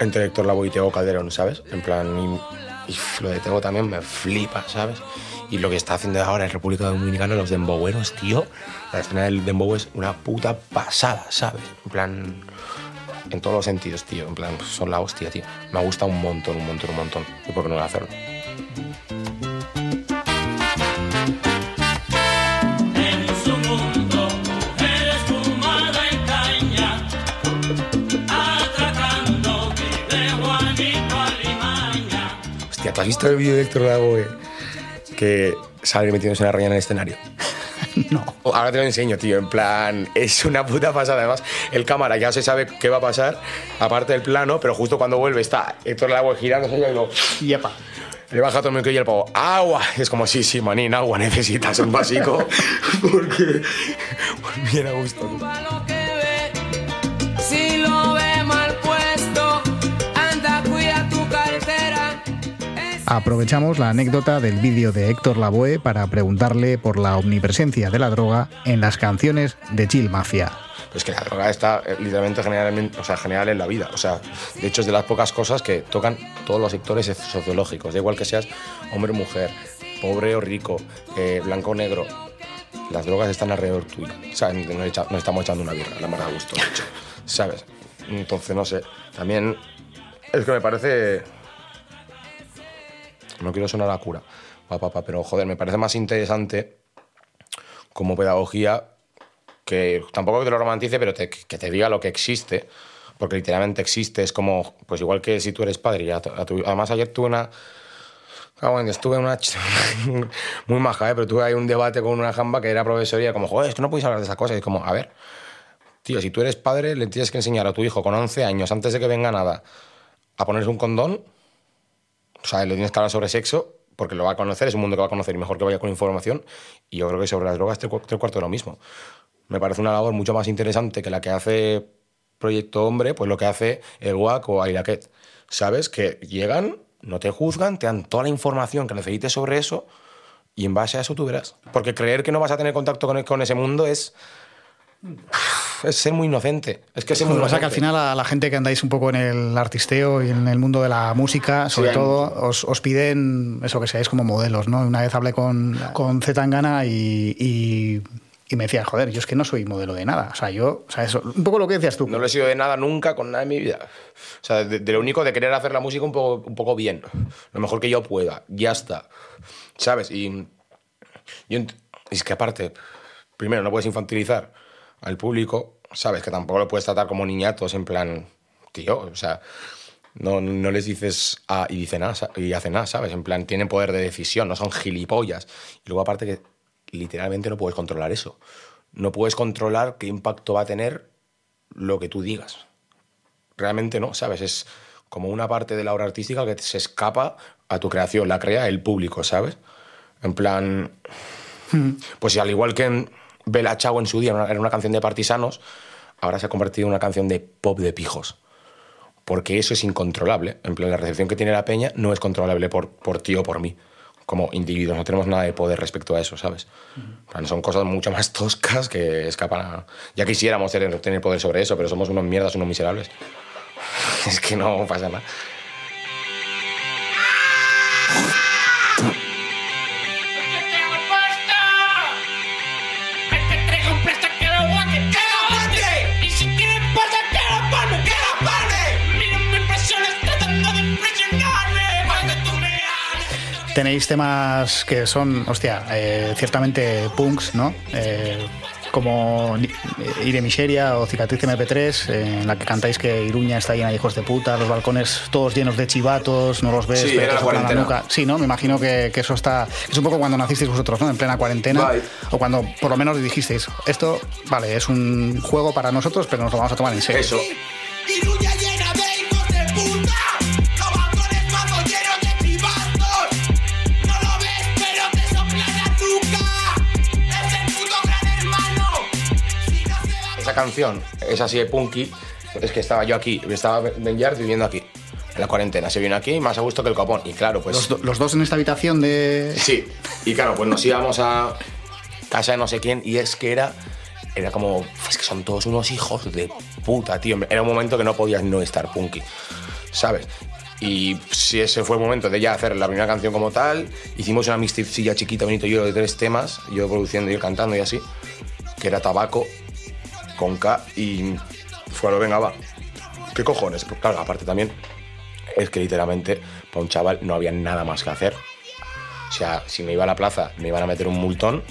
[SPEAKER 5] entre Héctor Lavoe y Teo Calderón, ¿sabes? En plan. Y, y lo de Teo también me flipa, ¿sabes? Y lo que está haciendo ahora en República Dominicana, los demboweros, tío. La escena del dembow es una puta pasada, ¿sabes? En plan. En todos los sentidos, tío. En plan, son la hostia, tío. Me gusta un montón, un montón, un montón. ¿Y por qué no voy a hacerlo? Hostia, ¿tú has visto el vídeo de Héctor Lavoe que sale metiéndose en la raya en el escenario?
[SPEAKER 1] No.
[SPEAKER 5] Ahora te lo enseño, tío. En plan, es una puta pasada. Además, el cámara ya se sabe qué va a pasar, aparte del plano, pero justo cuando vuelve está Héctor Lavoe girándose y lo.
[SPEAKER 1] Yepa.
[SPEAKER 5] Le baja todo el micro y el pavo, ¡agua! Es como, sí, sí, manín, agua necesitas un básico. Porque. Bien a gusto.
[SPEAKER 6] Aprovechamos la anécdota del vídeo de Héctor Lavoe para preguntarle por la omnipresencia de la droga en las canciones de Chill Mafia.
[SPEAKER 5] Pues que la droga está eh, literalmente generalmente, o sea, general en la vida. O sea, de hecho es de las pocas cosas que tocan todos los sectores sociológicos. Da igual que seas hombre o mujer, pobre o rico, eh, blanco o negro. Las drogas están alrededor tuyo. O sea, nos, estamos echando una birra, la a gusto. ¿Sabes? Entonces, no sé. También es que me parece... No quiero sonar a cura, pa, pa, pa, pero joder, me parece más interesante como pedagogía que tampoco que te lo romantice, pero que te diga lo que existe, porque literalmente existe, es como, pues igual que si tú eres padre, ya, a tu- además ayer tuve una, ah, bueno, estuve en una, muy maja, ¿eh? pero tuve ahí un debate con una jamba que era profesora y era como, joder, es que no podéis hablar de esas cosas, y es como, a ver, tío, si tú eres padre, le tienes que enseñar a tu hijo con 11 años, antes de que venga nada, a ponerse un condón, o sea, le tienes que hablar sobre sexo, porque lo va a conocer, es un mundo que va a conocer y mejor que vaya con información. Y yo creo que sobre las drogas, tres, cu- tres cuartos de lo mismo. Me parece una labor mucho más interesante que la que hace Proyecto Hombre, pues lo que hace el WAC o Ailaquet. ¿Sabes? Que llegan, no te juzgan, te dan toda la información que necesites sobre eso y en base a eso tú verás. Porque creer que no vas a tener contacto con, con ese mundo es. Es ser muy inocente. Es que es ser
[SPEAKER 1] Lo
[SPEAKER 5] muy
[SPEAKER 1] que pasa que al final a la gente que andáis un poco en el artisteo y en el mundo de la música, sobre
[SPEAKER 5] hay
[SPEAKER 1] todo, os, os piden eso que seáis como modelos, ¿no? Una vez hablé con, con Zetangana y, y, y me decía, joder, yo es que no soy modelo de nada. O sea, yo, o sea, eso, un poco lo que decías tú.
[SPEAKER 5] No lo he sido de nada nunca con nada en mi vida. O sea, de, de lo único de querer hacer la música un poco, un poco bien. Lo mejor que yo pueda. Ya está. ¿Sabes? Y ent- es que aparte, primero, no puedes infantilizar al público, ¿sabes? Que tampoco lo puedes tratar como niñatos, en plan, tío, o sea, no, no les dices A y dicen A y hacen A, ¿sabes? En plan, tienen poder de decisión, no son gilipollas. Y luego aparte que literalmente no puedes controlar eso. No puedes controlar qué impacto va a tener lo que tú digas. Realmente no, ¿sabes? Es como una parte de la obra artística que se escapa a tu creación, la crea el público, ¿sabes? En plan, pues si al igual que en Bella Chao en su día era una- canción de partisanos, ahora se ha convertido en una canción de pop de pijos. Porque eso es incontrolable. En plan, la recepción que tiene la peña no es controlable por, por ti o por mí. Como individuos, no tenemos nada de poder respecto a eso, ¿sabes? Plan, son cosas mucho más toscas que escapan a... Ya quisiéramos tener, tener poder sobre eso, pero somos unos mierdas, unos miserables. Es que no pasa nada.
[SPEAKER 1] Tenéis temas que son, hostia, eh, ciertamente punks, ¿no? Eh, como eh, Ire Miseria o Cicatriz MP3, eh, en la que cantáis que Iruña está llena de hijos de puta, los balcones todos llenos de chivatos, no los ves,
[SPEAKER 5] Sí,
[SPEAKER 1] pero te
[SPEAKER 5] la
[SPEAKER 1] nuca. Sí, ¿no? Me imagino que, que eso está. Es un poco cuando nacisteis vosotros, ¿no? En plena cuarentena. O cuando por lo menos dijisteis, esto, vale, es un juego para nosotros, pero nos lo vamos a tomar en serio.
[SPEAKER 5] Eso. Canción es así de punky. Es que estaba yo aquí, estaba Ben Yard viviendo aquí. En la cuarentena. Se vino aquí más a gusto que el copón. Y claro, pues.
[SPEAKER 1] Los, do- los dos en esta habitación de.
[SPEAKER 5] Sí, y claro, pues nos íbamos a casa de no sé quién y es que era, era como, es que son todos unos hijos de puta, tío. Era un momento que no podías no estar punky, ¿sabes? Y si ese fue el momento de ya hacer la primera canción como tal, hicimos una mixtapecilla chiquita, bonito, yo de tres temas, yo produciendo y cantando y así, que era Tabaco con K y fue lo venga, va. ¿Qué cojones? Pues claro, aparte también es que literalmente para un chaval no había nada más que hacer. O sea, si me iba a la plaza, me iban a meter un multón,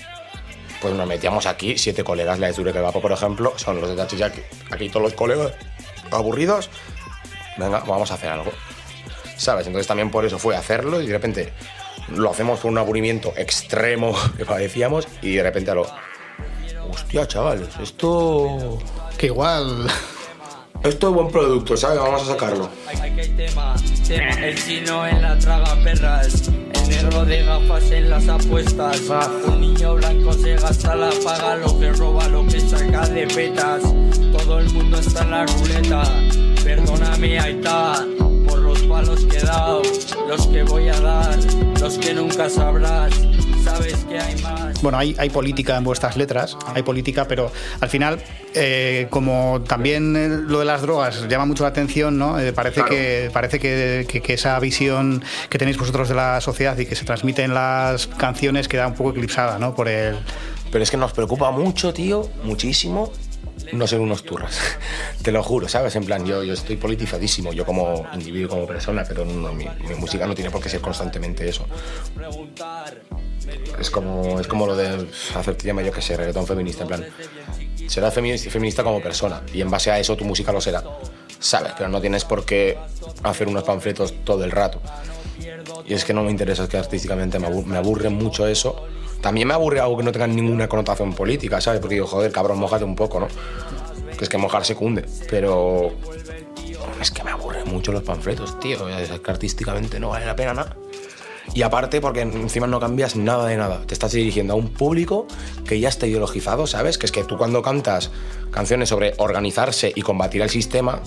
[SPEAKER 5] pues nos metíamos aquí, siete colegas, la de Zurek Vapo, por ejemplo, son los de Tachilla, aquí, aquí todos los colegas aburridos, venga, vamos a hacer algo. ¿Sabes? Entonces también por eso fue hacerlo y de repente lo hacemos por un aburrimiento extremo que padecíamos y de repente a lo... Hostia, chavales, esto...
[SPEAKER 1] Que igual.
[SPEAKER 5] Esto es buen producto, ¿sabes? Vamos a sacarlo.
[SPEAKER 9] Hay tema, el chino en la traga perras, el negro de gafas en las apuestas, un niño blanco se gasta la paga, lo que roba, lo que saca de petas, todo el mundo está en la ruleta, perdóname ahí está, por los palos que he dado, los que voy a dar, los que nunca sabrás, sabes que hay más.
[SPEAKER 1] Bueno, hay, hay política en vuestras letras, hay política, pero al final, eh, como también lo de las drogas llama mucho la atención, ¿no? Eh, parece
[SPEAKER 5] Claro.
[SPEAKER 1] que parece que, que- que esa visión que tenéis vosotros de la sociedad y que se transmite en las canciones queda un poco eclipsada, ¿no? Por el
[SPEAKER 5] Pero es que nos preocupa mucho, tío, muchísimo, no ser unos turras. Te lo juro, ¿sabes? En plan, yo, yo estoy politizadísimo, yo como individuo, como persona, pero no, mi, mi música no tiene por qué ser constantemente eso. Es como, es como lo de hacerte llama yo que sé, reggaetón feminista, en plan. Serás feminista, feminista como persona y en base a eso tu música lo será, ¿sabes? Pero no tienes por qué hacer unos panfletos todo el rato. Y es que no me interesa, es que artísticamente me aburre mucho eso. También me aburre algo que no tenga ninguna connotación política, ¿sabes? Porque digo, joder, cabrón, mojate un poco, ¿no? Que es que mojarse cunde. Pero es que me aburren mucho los panfletos, tío. Es que artísticamente no vale la pena nada. Y aparte, porque encima no cambias nada de nada. Te estás dirigiendo a un público que ya está ideologizado, ¿sabes? Que es que tú cuando cantas canciones sobre organizarse y combatir el sistema,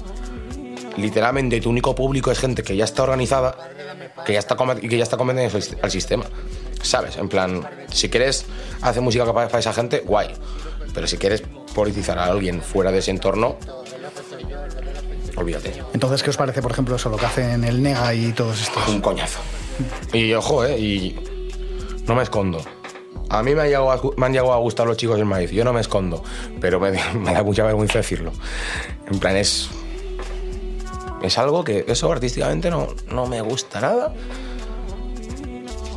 [SPEAKER 5] literalmente tu único público es gente que ya está organizada que ya está que ya está convenciendo al- al sistema. ¿Sabes? En plan, si quieres hacer música para, para esa gente, guay. Pero si quieres politizar a alguien fuera de ese entorno, olvídate.
[SPEAKER 1] Entonces, ¿qué os parece, por ejemplo, eso, lo que hacen el Nega y todos estos?
[SPEAKER 5] Un coñazo. Y ojo, ¿eh? Y no me escondo. A mí me, han llegado a, me han llegado a gustar los chicos del maíz, yo no me escondo, pero me, me da mucha vergüenza decirlo. En plan, es. Es algo que eso artísticamente no, no me gusta nada.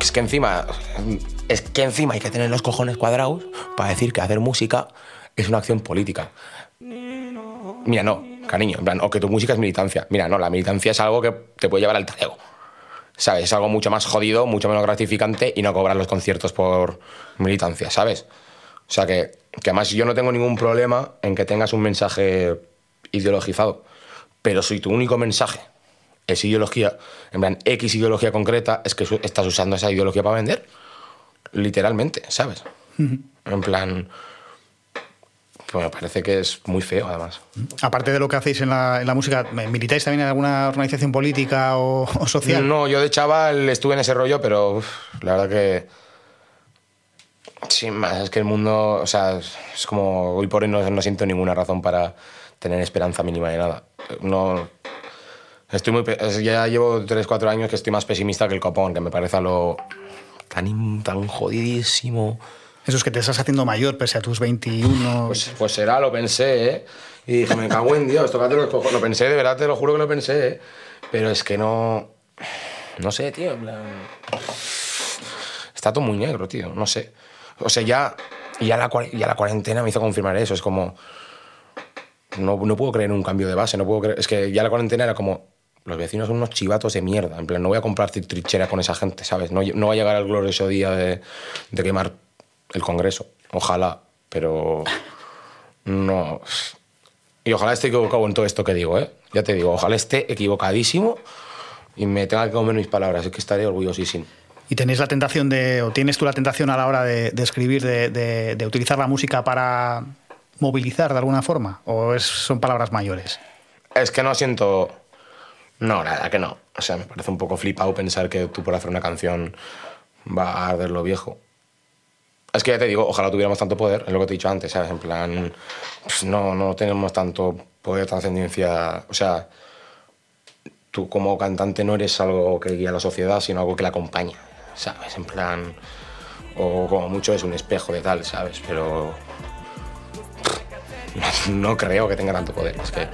[SPEAKER 5] Es que encima. Es que encima hay que tener los cojones cuadrados para decir que hacer música es una acción política. Mira, no, cariño, en o que tu música es militancia. Mira, no, la militancia es algo que te puede llevar al talego. ¿Sabes? Es algo mucho más jodido, mucho menos gratificante y no cobrar los conciertos por militancia, ¿sabes? O sea que, que además yo no tengo ningún problema en que tengas un mensaje ideologizado, pero si tu único mensaje es ideología, en plan, X ideología concreta, es que estás usando esa ideología para vender, literalmente, ¿sabes? En plan, me parece que es muy feo además.
[SPEAKER 1] Aparte de lo que hacéis en la, en la música, ¿militáis también en alguna organización política o, o social?
[SPEAKER 5] No, yo de chaval estuve en ese rollo, pero uf, la verdad que. Sin más, es que el mundo. O sea, es como. Hoy por hoy no, no siento ninguna razón para tener esperanza mínima de nada. No. Estoy muy. Ya llevo 3-4 años que estoy más pesimista que el copón, que me parece a lo. tan, tan jodidísimo.
[SPEAKER 1] Eso es que te estás haciendo mayor pese a tus 21.
[SPEAKER 5] Pues, pues será, lo pensé, ¿eh? Y dije, me cago en Dios, tócate los cojones. Lo pensé, de verdad, te lo juro que lo pensé, ¿eh? Pero es que no. No sé, tío, en plan. Está todo muy negro, tío, no sé. O sea, ya, ya, la, ya la cuarentena me hizo confirmar eso. Es como. No, no puedo creer en un cambio de base, no puedo creer. Es que ya la cuarentena era como. Los vecinos son unos chivatos de mierda. En plan, no voy a comprar tri- trinchera con esa gente, ¿sabes? No, no va a llegar el glorioso día de, de quemar el Congreso. Ojalá, pero. No. Y ojalá esté equivocado en todo esto que digo, ¿eh? Ya te digo, ojalá esté equivocadísimo y me tenga que comer mis palabras. Es que estaré orgullosísimo.
[SPEAKER 1] ¿Y tenéis la tentación de, o tienes tú la tentación a la hora de, de escribir, de, de- de utilizar la música para movilizar de alguna forma? ¿O es- son palabras mayores?
[SPEAKER 5] Es que no siento. No, verdad que no. O sea, me parece un poco flipado pensar que tú por hacer una canción va a arder lo viejo. Es que ya te digo, ojalá tuviéramos tanto poder, es lo que te he dicho antes, ¿sabes? En plan, pues no, no tenemos tanto poder, trascendencia. O sea, tú como cantante no eres algo que guía a la sociedad, sino algo que la acompaña, ¿sabes? En plan, o como mucho es un espejo de tal, ¿sabes? Pero no creo que tenga tanto poder. Es que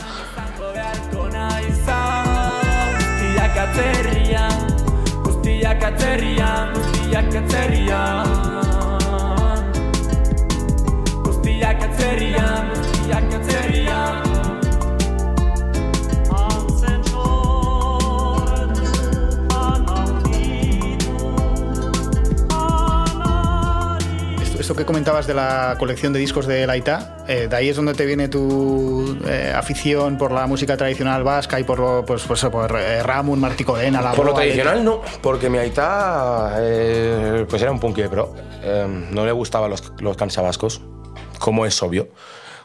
[SPEAKER 10] atzerrian, guztiak atzerrian, guztiak atzerrian. Guztiak atzerrian,
[SPEAKER 1] Esto, que comentabas de la colección de discos de Laita, eh, de ahí es donde te viene tu eh, afición por la música tradicional vasca y por, lo- pues, pues, por eh, Ramun, Martí Codena, la
[SPEAKER 5] Por lo tradicional no, porque mi aita eh, pues era un punky de pro. Eh, no le gustaban los, los cansabascos, como es obvio,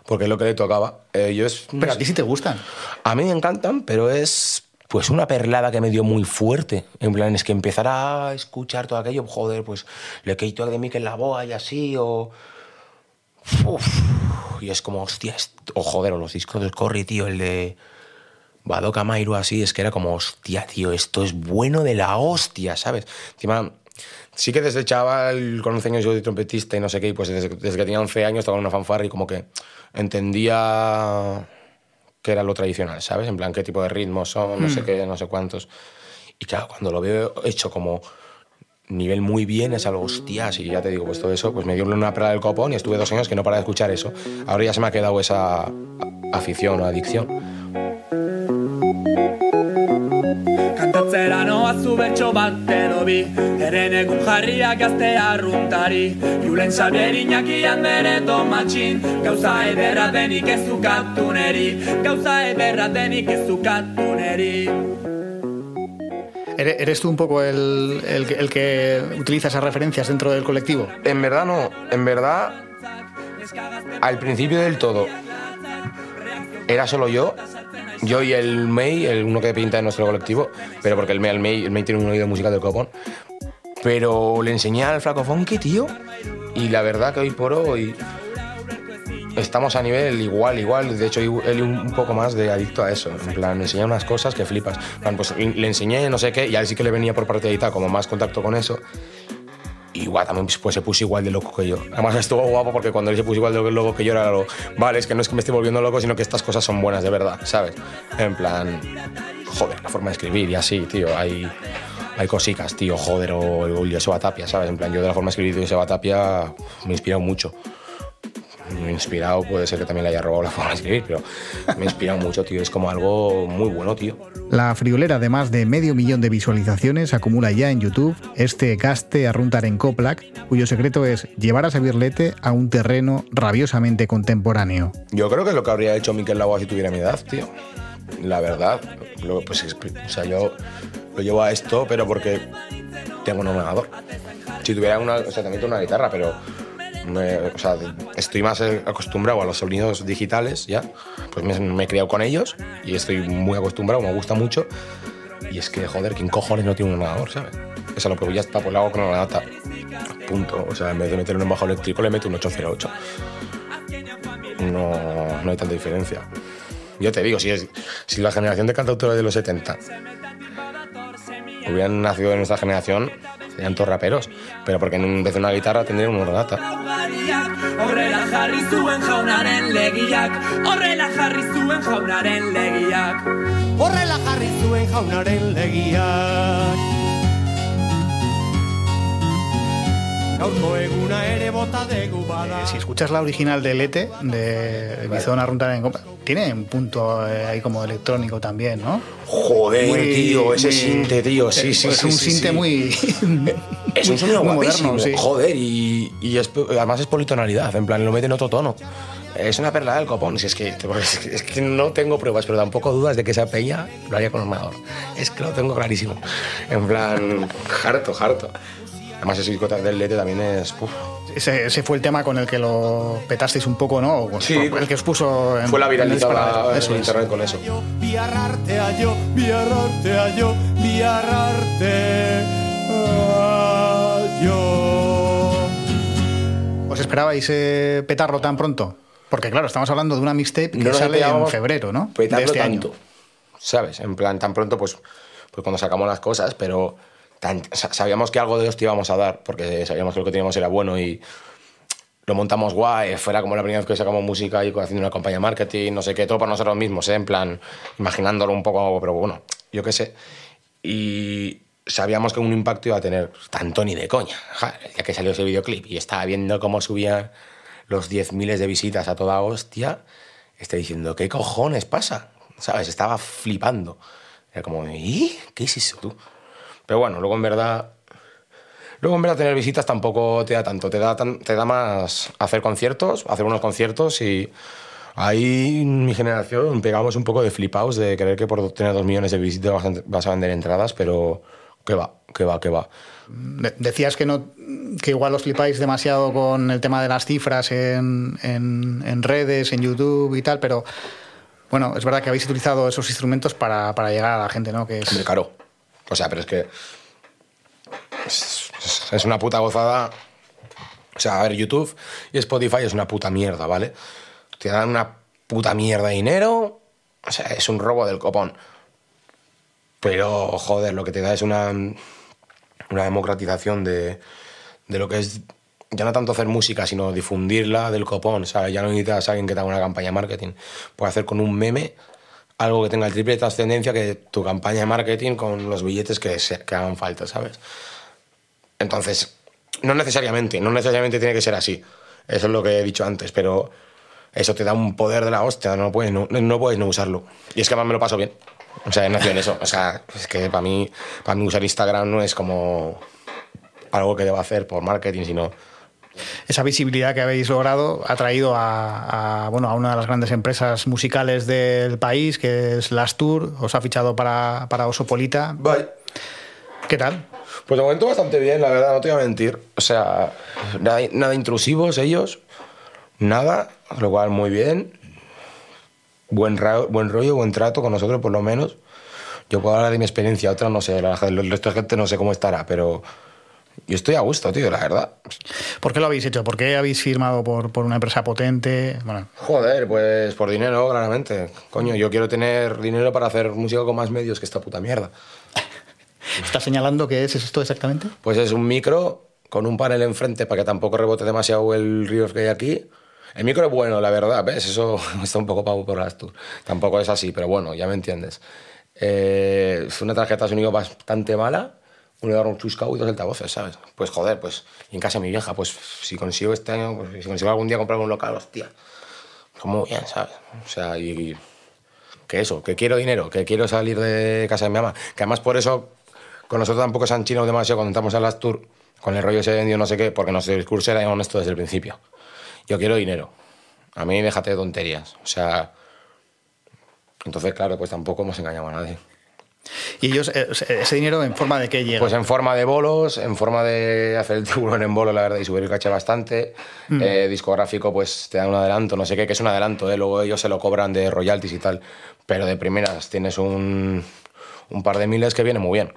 [SPEAKER 5] porque es lo que le tocaba. Eh, yo es,
[SPEAKER 1] Pero a ti sí te gustan.
[SPEAKER 5] A mí me encantan, pero es pues una perlada que me dio muy fuerte. En plan, es que empezar a escuchar todo aquello, joder, pues le quito de mí que en la boa y así, o... Y es como, hostia, o joder, o los discos del Corri, tío, el de Badoka Mairu así, es que era como, hostia, tío, esto es bueno de la hostia, ¿sabes? Encima, sí que desde chaval, con 11 años yo de trompetista y no sé qué, y pues desde, desde que tenía 11 años estaba en una fanfarra y como que entendía qué era lo tradicional, ¿sabes? En plan, qué tipo de ritmos son, no sé
[SPEAKER 11] Mm.
[SPEAKER 5] qué, no sé cuántos. Y claro, cuando lo veo hecho como nivel muy bien, es algo, hostias, y ya te digo, pues todo eso, pues me dio una pera del copón y estuve dos años que no paraba de escuchar eso. Ahora ya se me ha quedado esa afición o adicción.
[SPEAKER 10] Kantatzera noa zu betxo bat edo bi Eren egun jarriak gazte arruntari. Julen Xabier Iñakian bere tomatxin Gauza ederra denik ez ukatu neri Gauza ederra denik ez ukatu neri
[SPEAKER 1] ¿Eres eres tú un poco el, el el que utiliza esas referencias dentro del colectivo?
[SPEAKER 5] En verdad no, en verdad, al principio del todo, era solo yo, yo y el May, el uno que pinta en nuestro colectivo, pero porque el May, el May, el May tiene un oído musical del copón. Pero le enseñé al flaco Funky, tío, y la verdad que hoy por hoy estamos a nivel igual, igual. De hecho, él un, poco más de adicto a eso. En plan, me enseña unas cosas que flipas. En plan, pues le enseñé no sé qué y a él sí que le venía por parte de Ita como más contacto con eso. Igual también pues, se puso igual de loco que yo. Además estuvo guapo porque cuando él se puso igual de loco que yo era lo, vale, es que no es que me esté volviendo loco, sino que estas cosas son buenas de verdad, ¿sabes? En plan, joder, la forma de escribir y así, tío, hay, hay cositas, tío, joder, o el Joseba Tapia, ¿sabes? En plan, yo de la forma de escribir de Joseba Tapia me he inspirado mucho. Me he inspirado, puede ser que también le haya robado la forma de escribir, pero me inspirado mucho, tío. Es como algo muy bueno, tío.
[SPEAKER 6] La friolera de más de medio millón de visualizaciones acumula ya en YouTube este Gaste Arruntaren Koplak, cuyo secreto es llevar a Sabirlete a un terreno rabiosamente contemporáneo.
[SPEAKER 5] Yo creo que es lo que habría hecho Miquel Lagoa si tuviera mi edad, tío. La verdad. Luego, pues, es- o sea, yo lo llevo a esto, pero porque tengo un ordenador. Si tuviera una. O sea, también tengo una guitarra, pero. Me- o sea, estoy más acostumbrado a los sonidos digitales ya. Pues me, he criado con ellos y estoy muy acostumbrado, me gusta mucho. Y es que, joder, ¿quién cojones no tiene un ordenador, sabes? Eso lo que ya está, pues lo hago con una data. Punto. O sea, en vez de meter un bajo eléctrico, le meto un 808 no, no hay tanta diferencia. Yo te digo, si, es, si la generación de cantautores de los 70 hubieran nacido en nuestra generación, serían todos raperos. Pero porque en vez de una guitarra tendrían una orgata.
[SPEAKER 10] Horrela jarri zuen jaunaren legiak Horrela jarri zuen jaunaren legiak
[SPEAKER 11] Horrela jarri zuen jaunaren legiak
[SPEAKER 1] Si escuchas la original de Lete, de Bizona Runtar en Compa, tiene un punto eh, ahí como electrónico también, ¿no?
[SPEAKER 5] Joder, tío, ese sinte, tío, sí, sí,
[SPEAKER 1] es
[SPEAKER 5] sí,
[SPEAKER 1] un
[SPEAKER 5] sí,
[SPEAKER 1] sinte
[SPEAKER 5] sí.
[SPEAKER 1] muy.
[SPEAKER 5] Es un sonido
[SPEAKER 1] muy
[SPEAKER 5] guapísimo,
[SPEAKER 1] moderno, sí.
[SPEAKER 5] joder, y, y es- además es politonalidad, en plan, lo mete en otro tono. Es una perla del copón, si es que, es que- es que no tengo pruebas, pero tampoco dudas de que esa peña lo haría con ordenador. Es que lo tengo clarísimo. En plan, harto, harto. Además, ese disco del Lete también es. uf.
[SPEAKER 1] Ese, ese fue el tema con el que lo petasteis un poco, ¿no? O
[SPEAKER 5] Sí.
[SPEAKER 1] el que os puso en,
[SPEAKER 5] Fue la
[SPEAKER 1] en disparadero.
[SPEAKER 5] en
[SPEAKER 1] Eso es.
[SPEAKER 5] internet con eso.
[SPEAKER 11] Biarrarte a yo, biarrarte a yo, biarrarte a yo
[SPEAKER 1] ¿Os esperabais eh, petarlo tan pronto? Porque claro, estamos hablando de una mixtape que
[SPEAKER 5] No
[SPEAKER 1] sale en febrero, ¿no?
[SPEAKER 5] petarlo
[SPEAKER 1] de este
[SPEAKER 5] tanto,
[SPEAKER 1] año.
[SPEAKER 5] ¿sabes? En plan, tan pronto, pues, pues cuando sacamos las cosas, pero tan- sa- sabíamos que algo de Dios te íbamos a dar, porque sabíamos que lo que teníamos era bueno y lo montamos guay, fuera como la primera vez que sacamos música y haciendo una campaña de marketing, no sé qué, todo para nosotros mismos, ¿eh? en plan, imaginándolo un poco, pero bueno, yo qué sé. Y sabíamos que un impacto iba a tener tanto ni de coña, ya que salió ese videoclip y estaba viendo cómo subían los 10 miles de visitas a toda hostia, estoy diciendo, ¿qué cojones pasa? ¿Sabes? Estaba flipando. Era como, ¿y? ¿Qué es eso tú? Pero bueno, luego en verdad... Luego en verdad tener visitas tampoco te da tanto, te da, tan- te da más hacer conciertos, hacer unos conciertos y ahí en mi generación pegamos un poco de flipaos de creer que por tener dos millones de visitas vas a, vender entradas, pero que va, que va, que va.
[SPEAKER 1] De- Decías que no que igual os flipáis demasiado con el tema de las cifras en, en- en redes, en YouTube y tal, pero bueno, es verdad que habéis utilizado esos instrumentos para, para llegar a la gente, ¿no? Que es
[SPEAKER 5] Hombre, claro. O sea, pero es que. Es, una puta gozada. O sea, a ver, YouTube y Spotify es una puta mierda, ¿vale? Te dan una puta mierda de dinero. O sea, es un robo del copón. Pero, joder, lo que te da es una. Una democratización de, de lo que es. Ya no tanto hacer música, sino difundirla del copón. ¿sabes? Ya no necesitas a alguien que te haga una campaña de marketing. Puedes hacer con un meme algo que tenga el triple de trascendencia que tu campaña de marketing con los billetes que, se- que hagan falta, ¿sabes? Entonces, no necesariamente, no necesariamente tiene que ser así. Eso es lo que he dicho antes, pero eso te da un poder de la hostia, no puedes no, no puedes no usarlo. Y es que además me lo paso bien. O sea, he nacido en eso. O sea, es que para mí, para mí usar Instagram no es como algo que deba hacer por marketing, sino
[SPEAKER 1] esa visibilidad que habéis logrado ha traído a, a, bueno, a una de las grandes empresas musicales del país, que es Las Tour. Os ha fichado para, para Osopolita. ¿Qué tal?
[SPEAKER 5] Pues de momento bastante bien, la verdad, no te voy a mentir. O sea, nada, nada intrusivos ellos, nada, lo cual muy bien. Buen, buen rollo, buen trato con nosotros, por lo menos. Yo puedo hablar de mi experiencia, otra no sé, el resto de gente no sé cómo estará, pero Yo estoy a gusto, tío, la verdad.
[SPEAKER 12] ¿Por qué lo habéis hecho? ¿Por qué habéis firmado por, por una empresa potente? Bueno,
[SPEAKER 5] Joder, pues por dinero, claramente. Coño, yo quiero tener dinero para hacer música con más medios que esta puta mierda.
[SPEAKER 12] ¿estás señalando qué es esto exactamente?
[SPEAKER 5] Pues es un micro con un panel enfrente para que tampoco rebote demasiado el río que hay aquí. El micro es bueno, la verdad, ¿ves? Eso está un poco pavo por las tours. Tampoco es así, pero bueno, ya me entiendes. Eh, es una tarjeta de sonido bastante mala, un un chuscao y dos altavoces, ¿sabes? Pues joder, pues y en casa de mi vieja, pues si consigo este año, pues, si consigo algún día comprar un local, hostia, pues muy bien, ¿sabes? O sea, y, y que eso, que quiero dinero, que quiero salir de casa de mi mamá, que además por eso con nosotros tampoco se han chinado demasiado cuando entramos a las tours con el rollo ese vendido no sé qué, porque nuestro discurso era honesto desde el principio. Yo quiero dinero. A mí déjate de tonterías. O sea, entonces claro, pues tampoco hemos engañado a nadie.
[SPEAKER 12] ¿Y ellos, eh, ese dinero en forma de qué llega?
[SPEAKER 5] Pues en forma de bolos, en forma de hacer el tiburón en bolo, la verdad, y subir el caché bastante.
[SPEAKER 12] Mm.
[SPEAKER 5] Eh, discográfico, pues te dan un adelanto, no sé qué, que es un adelanto, ¿eh? luego ellos se lo cobran de royalties y tal. Pero de primeras tienes un, un par de miles que viene muy bien.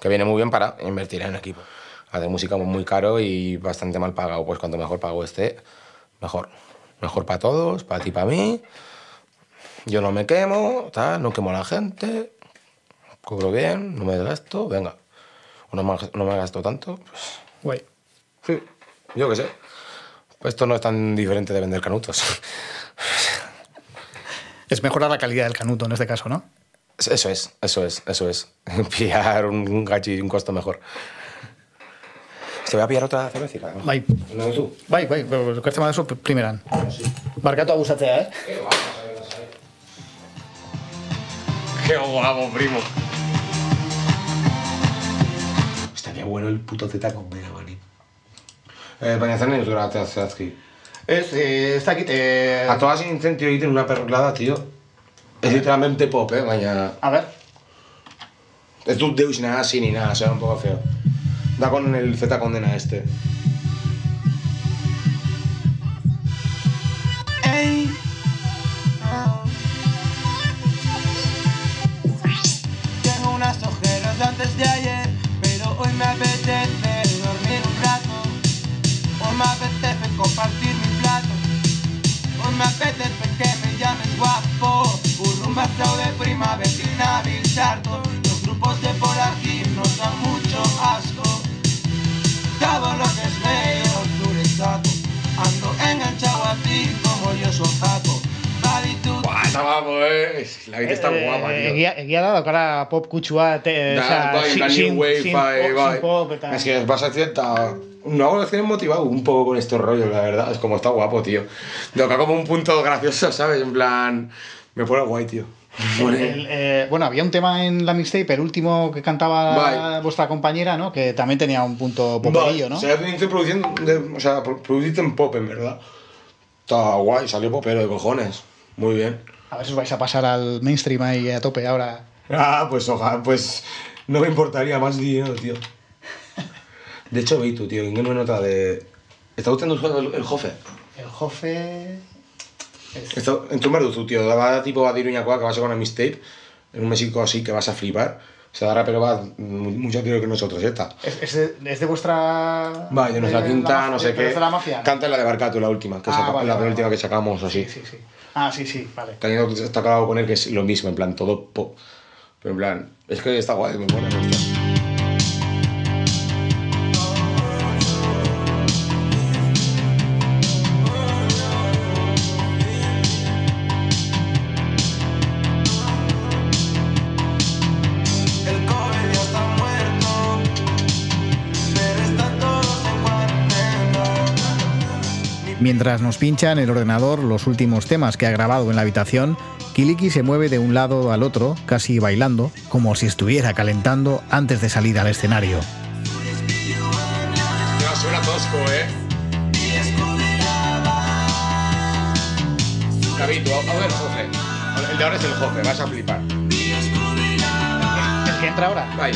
[SPEAKER 5] Que viene muy bien para invertir en equipo. Hacer música muy caro y bastante mal pagado. Pues cuanto mejor pago esté, mejor. Mejor para todos, para ti, para mí. Yo no me quemo, tal, no quemo a la gente, cobro bien, no me gasto, venga. O no me, no me gasto tanto, pues.
[SPEAKER 12] Guay.
[SPEAKER 5] Sí, yo qué sé. Pues esto no es tan diferente de vender canutos.
[SPEAKER 12] Es mejorar la calidad del canuto en este caso, ¿no?
[SPEAKER 5] Eso es, eso es, eso es. Pillar un, gachi y un costo mejor. Te voy a pillar otra cervecita. ¿no?
[SPEAKER 12] Bai.
[SPEAKER 5] No, tú.
[SPEAKER 12] Bai, bai, kertzen baduzu primeran. Barkatu abusatzea, eh?
[SPEAKER 5] Qué guapo, primo. Bueno el puto Z con Mega Mani. Eh, baina zen ez gara zehazki.
[SPEAKER 12] Ez, ez dakit... Eh...
[SPEAKER 5] A todas intentio egiten una perrolada, tío. Es literalmente pop, eh, baina...
[SPEAKER 12] A ver.
[SPEAKER 5] Ez dut deus nada así ni nada, será un poco feo. Da con el Z condena este.
[SPEAKER 7] Ey. Tengo unas ojeras de antes de ayer, me apetece dormir un rato. Hoy me apetece compartir mi plato. Hoy me apetece que me llames guapo. Urrumbazao de prima, vecina, Bilsardo. Los grupos de por aquí nos dan mucho asco. Baditud.
[SPEAKER 5] Buah, está guapo, eh. La vida está guapa, tío.
[SPEAKER 1] Egia, egia da, daukara pop kutsua, te,
[SPEAKER 5] Da,
[SPEAKER 1] osea,
[SPEAKER 5] bai,
[SPEAKER 1] sin- sin-
[SPEAKER 5] wave,
[SPEAKER 1] sin
[SPEAKER 5] bai,
[SPEAKER 1] pop-
[SPEAKER 5] bai.
[SPEAKER 1] sin pop eta...
[SPEAKER 5] Es que vas a cierta... No hago estoy motivado un poco con estos rollos, la verdad. Es como está guapo, tío. Toca como un punto gracioso, ¿sabes? En plan... Me pone guay, tío.
[SPEAKER 1] El- eh, bueno, había un tema en la mixtape, el último que cantaba vuestra compañera, ¿no? Que también tenía un punto poperillo, ¿no?
[SPEAKER 5] O sea, produciendo, de- o sea, en pop, en verdad. Está guay, salió popero de cojones. Muy bien.
[SPEAKER 1] A ver si os vais a pasar al mainstream ahí a tope ahora.
[SPEAKER 5] Ah, pues ojalá, pues no me importaría más dinero, tío. De hecho, veis tú, tío, ¿en qué me nota de... ¿Está gustando el, el jofe?
[SPEAKER 1] El jofe...
[SPEAKER 5] Está, en tu merduzu, tío, va tipo va diruñakoa que vas a con una mixtape, en un México así que vas a flipar. O sea, pero va mu- mucho tiro que nosotros, esta.
[SPEAKER 1] ¿Es, es de, es de vuestra...
[SPEAKER 5] Va, de nuestra quinta, no sé qué.
[SPEAKER 1] es de la mafia?
[SPEAKER 5] Canta la de Barcato, la última, que
[SPEAKER 1] Ah,
[SPEAKER 5] saca-
[SPEAKER 1] vale,
[SPEAKER 5] la
[SPEAKER 1] vale,
[SPEAKER 5] penúltima
[SPEAKER 1] vale.
[SPEAKER 5] que sacamos así.
[SPEAKER 1] Sí, sí. Ah, sí, sí, vale.
[SPEAKER 5] También está acabado con él que es lo mismo, en plan, todo pop. Pero en plan, es que está guay, me mola.
[SPEAKER 1] Mientras nos pincha en el ordenador los últimos temas que ha grabado en la habitación, Kiliki se mueve de un lado al otro, casi bailando, como si estuviera calentando antes de salir al escenario.
[SPEAKER 5] Ya suena tosco, eh. David, tú, a ver, Jofe. El de ahora es el Jofe, vas a flipar.
[SPEAKER 1] ¿El que entra ahora?
[SPEAKER 5] Bye.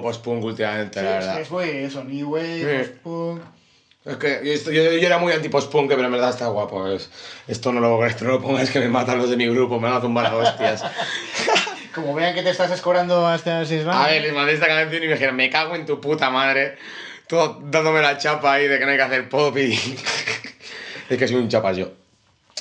[SPEAKER 5] Poco post-punk últimamente, la verdad.
[SPEAKER 1] es muy eso, New Wave,
[SPEAKER 5] Sí.
[SPEAKER 1] post-punk.
[SPEAKER 5] Es que yo, yo- yo era muy anti-post-punk, pero en verdad está guapo. es- esto no lo, esto no lo pongas que me matan los de mi grupo, me van a tumbar a hostias.
[SPEAKER 1] Como vean que te estás escorando hasta las
[SPEAKER 5] A ver, les mandé esta canción y me dijeron, me cago en tu puta madre. Todo dándome la chapa ahí de que no hay que hacer pop y... es que soy un chapas yo.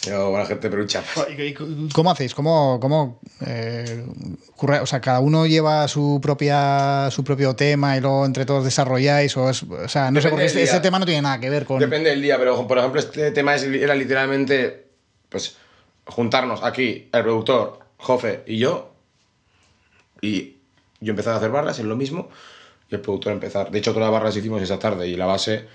[SPEAKER 5] Yo, buena gente, pero un chapas.
[SPEAKER 1] ¿Y- y ¿Cómo hacéis? ¿Cómo, cómo eh, ocurre? O sea, cada uno lleva su propia su propio tema y luego entre todos desarrolláis o, es- o sea, no sé
[SPEAKER 5] Depende
[SPEAKER 1] porque
[SPEAKER 5] del
[SPEAKER 1] este, este tema no tiene nada que ver con
[SPEAKER 5] Depende del día, pero por ejemplo este tema es- era literalmente pues juntarnos aquí el productor, Jofe y yo y yo empezar a hacer barras, es lo mismo, y el productor empezar. De hecho todas las barras hicimos esa tarde y la base,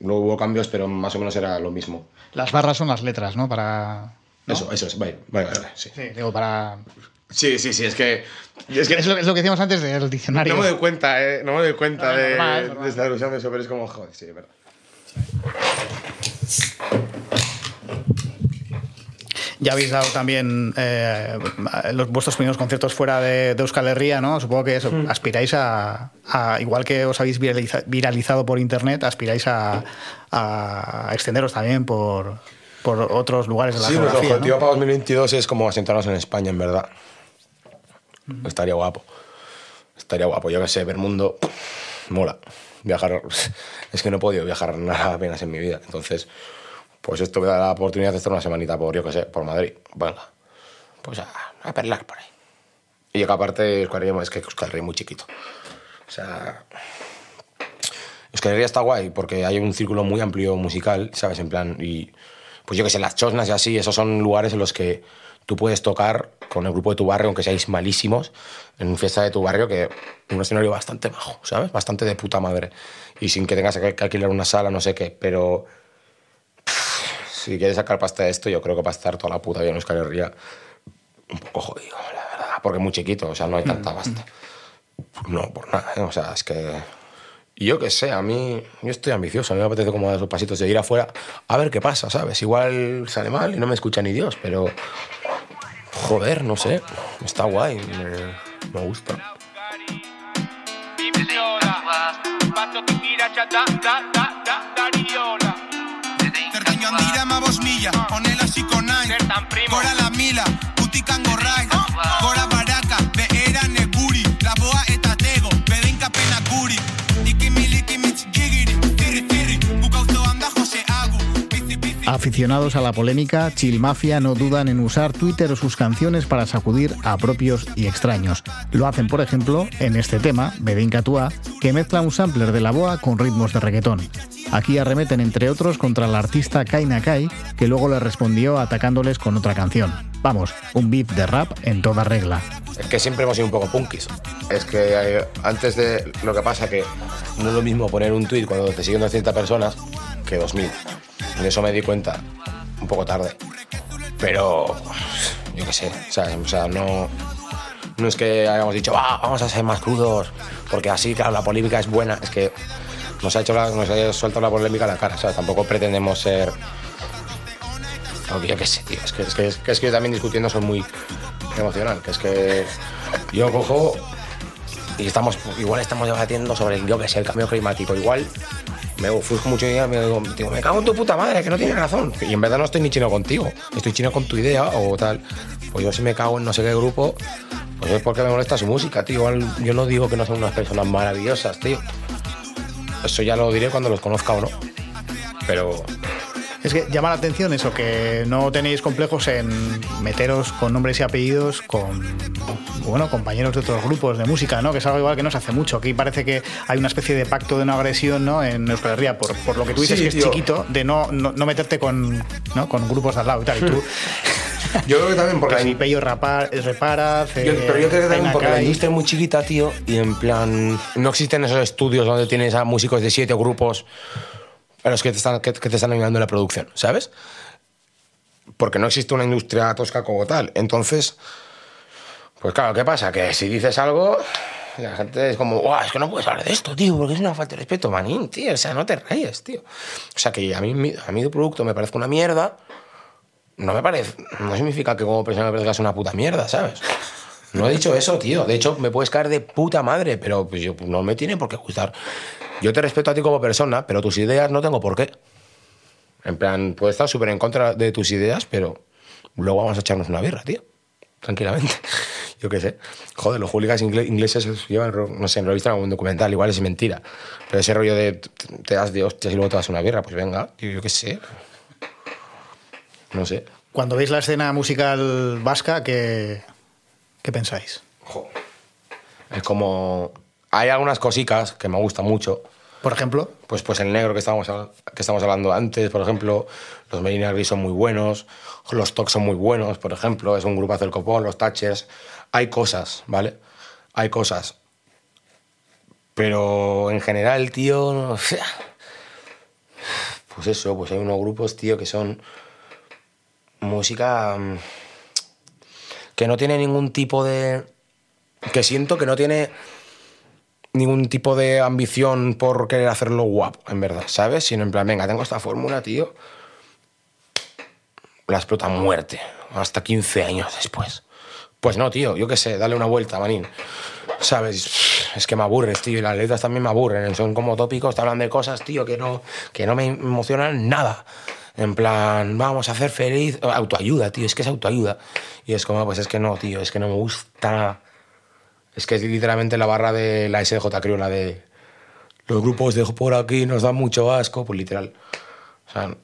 [SPEAKER 5] luego hubo cambios, pero más o menos era lo mismo.
[SPEAKER 1] las barras son las letras, ¿no? Para ¿no?
[SPEAKER 5] Eso, eso es, vale, vale, vale, sí.
[SPEAKER 1] Sí, digo para
[SPEAKER 5] Sí, sí, sí, es que... Es, que
[SPEAKER 1] es, lo, es lo que decíamos antes del diccionario.
[SPEAKER 5] no me doy cuenta, eh, no me doy cuenta
[SPEAKER 1] No,
[SPEAKER 5] de,
[SPEAKER 1] normal, normal.
[SPEAKER 5] de estar usando eso, pero es como, joder, sí, es verdad.
[SPEAKER 1] Ya habéis dado también eh, los, vuestros primeros conciertos fuera de, de Euskal Herria, ¿no? Supongo que eso, aspiráis a, a- igual que os habéis viraliza- viralizado por internet, aspiráis a, a extenderos también por, por otros lugares de la
[SPEAKER 5] Sí, nuestro
[SPEAKER 1] geografía, ¿no?
[SPEAKER 5] objetivo para 2022 es como asentarnos en España, en verdad. Estaría guapo. Estaría guapo, yo que sé, ver mundo. Mola. Viajar. Es que no he podido viajar nada apenas en mi vida. Entonces, pues esto me da la oportunidad de estar una semanita por, yo que sé, por Madrid. Venga. Pues a, a perlar por ahí. Y que aparte, Euskal Herria es que Euskal Herria es muy chiquito. O sea. Euskal Herria está guay porque hay un círculo muy amplio musical, ¿sabes? En plan, y pues yo que sé, las chosnas y así, esos son lugares en los que tú puedes tocar con el grupo de tu barrio, aunque seáis malísimos, en fiesta de tu barrio, que un escenario bastante bajo, ¿sabes? Bastante de puta madre. Y sin que tengas que alquilar una sala, no sé qué, pero si quieres sacar pasta de esto, yo creo que va a estar toda la puta vida en Euskal Herria un poco jodido, la verdad, porque es muy chiquito, o sea, no hay tanta pasta. No, por nada, ¿eh? o sea, es que... Y yo qué sé, a mí, yo estoy ambicioso, a mí me apetece como dar esos pasitos de ir afuera a ver qué pasa, ¿sabes? Igual sale mal y no me escucha ni Dios, pero... Joder, no sé, está guay, me, me gusta.
[SPEAKER 13] Zertaino handira ma bos mila, honela hasiko naiz Gora la mila, putikan gorrai
[SPEAKER 6] Aficionados a la polémica, Chill Mafia no dudan en usar Twitter o sus canciones para sacudir a propios y extraños. Lo hacen, por ejemplo, en este tema, Bedín Catua, que mezcla un sampler de la boa con ritmos de reggaetón. Aquí arremeten, entre otros, contra la artista Kai Nakai, que luego le respondió atacándoles con otra canción. Vamos, un beat de rap en toda regla.
[SPEAKER 5] Es que siempre hemos sido un poco punkis. Es que eh, antes de lo que pasa que no es lo mismo poner un tweet cuando te siguen 200 personas que 2000. De eso me di cuenta un poco tarde. Pero yo qué sé. O sea, no, no es que hayamos dicho, "Ah, vamos a ser más crudos, porque así, claro, la polémica es buena. Es que nos ha hecho la, nos ha suelto la polémica a la cara, ¿sabes? Tampoco pretendemos ser. Yo qué sé, tío. Es que, es, que, es, que, yo también discutiendo soy muy emocional. Que es que yo cojo y estamos, igual estamos debatiendo sobre yo qué sé, el cambio climático. Igual me ofusco mucho y me digo, digo, me cago en tu puta madre, que no tienes razón. Y en verdad no estoy ni chino contigo, estoy chino con tu idea o tal. Pues yo si me cago en no sé qué grupo, pues es porque me molesta su música, tío. Yo no digo que no son unas personas maravillosas, tío. Eso ya lo diré cuando los conozca o no. Pero
[SPEAKER 1] Es que llama la atención eso, que no tenéis complejos en meteros con nombres y apellidos con bueno, compañeros de otros grupos de música, ¿no? Que es algo igual que no se hace mucho. Aquí parece que hay una especie de pacto de no agresión, ¿no? En Euskal Herria, por, por lo que tú dices
[SPEAKER 5] Sí,
[SPEAKER 1] que es
[SPEAKER 5] tío.
[SPEAKER 1] chiquito, de no, no, no meterte con, ¿no? con grupos de al lado y tal. Y tú,
[SPEAKER 5] yo creo que también porque
[SPEAKER 1] si Pello
[SPEAKER 5] Yo-
[SPEAKER 1] eh,
[SPEAKER 5] pero yo creo que también porque la industria es muy chiquita, tío, y en plan, no existen esos estudios donde tienes a músicos de siete grupos a los que te están, que, que te están ayudando en la producción, ¿sabes? Porque no existe una industria tosca como tal. Entonces, pues claro, ¿qué pasa? Que si dices algo, la gente es como, guau, es que no puedes hablar de esto, tío, porque es una falta de respeto, manín, tío, o sea, no te reyes, tío. O sea, que a mí, a mí tu producto me parece una mierda, no me parece, no significa que como persona me parezca una puta mierda, ¿sabes? No he dicho eso, tío. De hecho, me puedes caer de puta madre, pero pues, yo, no me tiene por qué gustar. Yo te respeto a ti como persona, pero tus ideas no tengo por qué. En plan, puedo estar súper en contra de tus ideas, pero luego vamos a echarnos una birra, tío. Tranquilamente. Yo qué sé. Joder, los hooligans ingle- ingleses llevan, no sé, lo he visto en algún documental, igual es mentira. Pero ese rollo de te das de hostias y luego te das una birra, pues venga, tío, yo qué sé. No sé.
[SPEAKER 1] Cuando veis la escena musical vasca, ¿qué, qué pensáis?
[SPEAKER 5] Es como. Hay algunas cositas que me gustan mucho.
[SPEAKER 1] Por ejemplo.
[SPEAKER 5] Pues, pues el negro que estábamos, que estamos hablando antes, por ejemplo. Los Medina Gris son muy buenos. Los Tocs son muy buenos, por ejemplo. Es un grupo del copón, los Thatchers. Hay cosas, ¿vale? Hay cosas. Pero en general, tío. no- Pues eso, pues hay unos grupos, tío, que son. Música. Que no tiene ningún tipo de. Que siento que no tiene ningún tipo de ambición por querer hacerlo guapo, en verdad, ¿sabes? Sino en plan, venga, tengo esta fórmula, tío. La explota muerte, hasta 15 años después. Pues no, tío, yo qué sé, dale una vuelta, manín. ¿Sabes? Es que me aburres, tío, y las letras también me aburren. Son como tópicos, te hablan de cosas, tío, que no, que no me emocionan nada. En plan, vamos a hacer feliz. Autoayuda, tío, es que es autoayuda. Y es como, pues es que no, tío, es que no me gusta. Es que es literalmente la barra de la SJ Crew, la de los grupos de por aquí nos dan mucho asco, pues literal. O sea,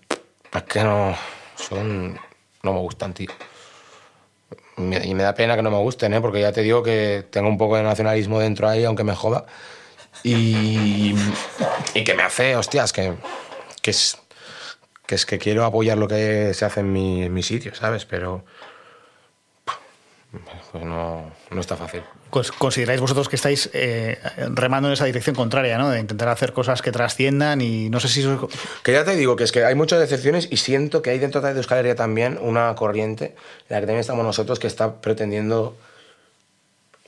[SPEAKER 5] es que no. Son. No me gustan, tío. Y me da pena que no me gusten, ¿eh? porque ya te digo que tengo un poco de nacionalismo dentro ahí, aunque me joda. Y. Y que me hace, hostias, que. Que. Que es que quiero apoyar lo que se hace en mi, en mi sitio, ¿sabes? Pero. Pues no, no está fácil.
[SPEAKER 1] Pues consideráis vosotros que estáis eh, remando en esa dirección contraria, ¿no? De intentar hacer cosas que trasciendan y no sé si eso-
[SPEAKER 5] Que ya te digo que es que hay muchas decepciones y siento que hay dentro de Euskal Herria también una corriente en la que también estamos nosotros que está pretendiendo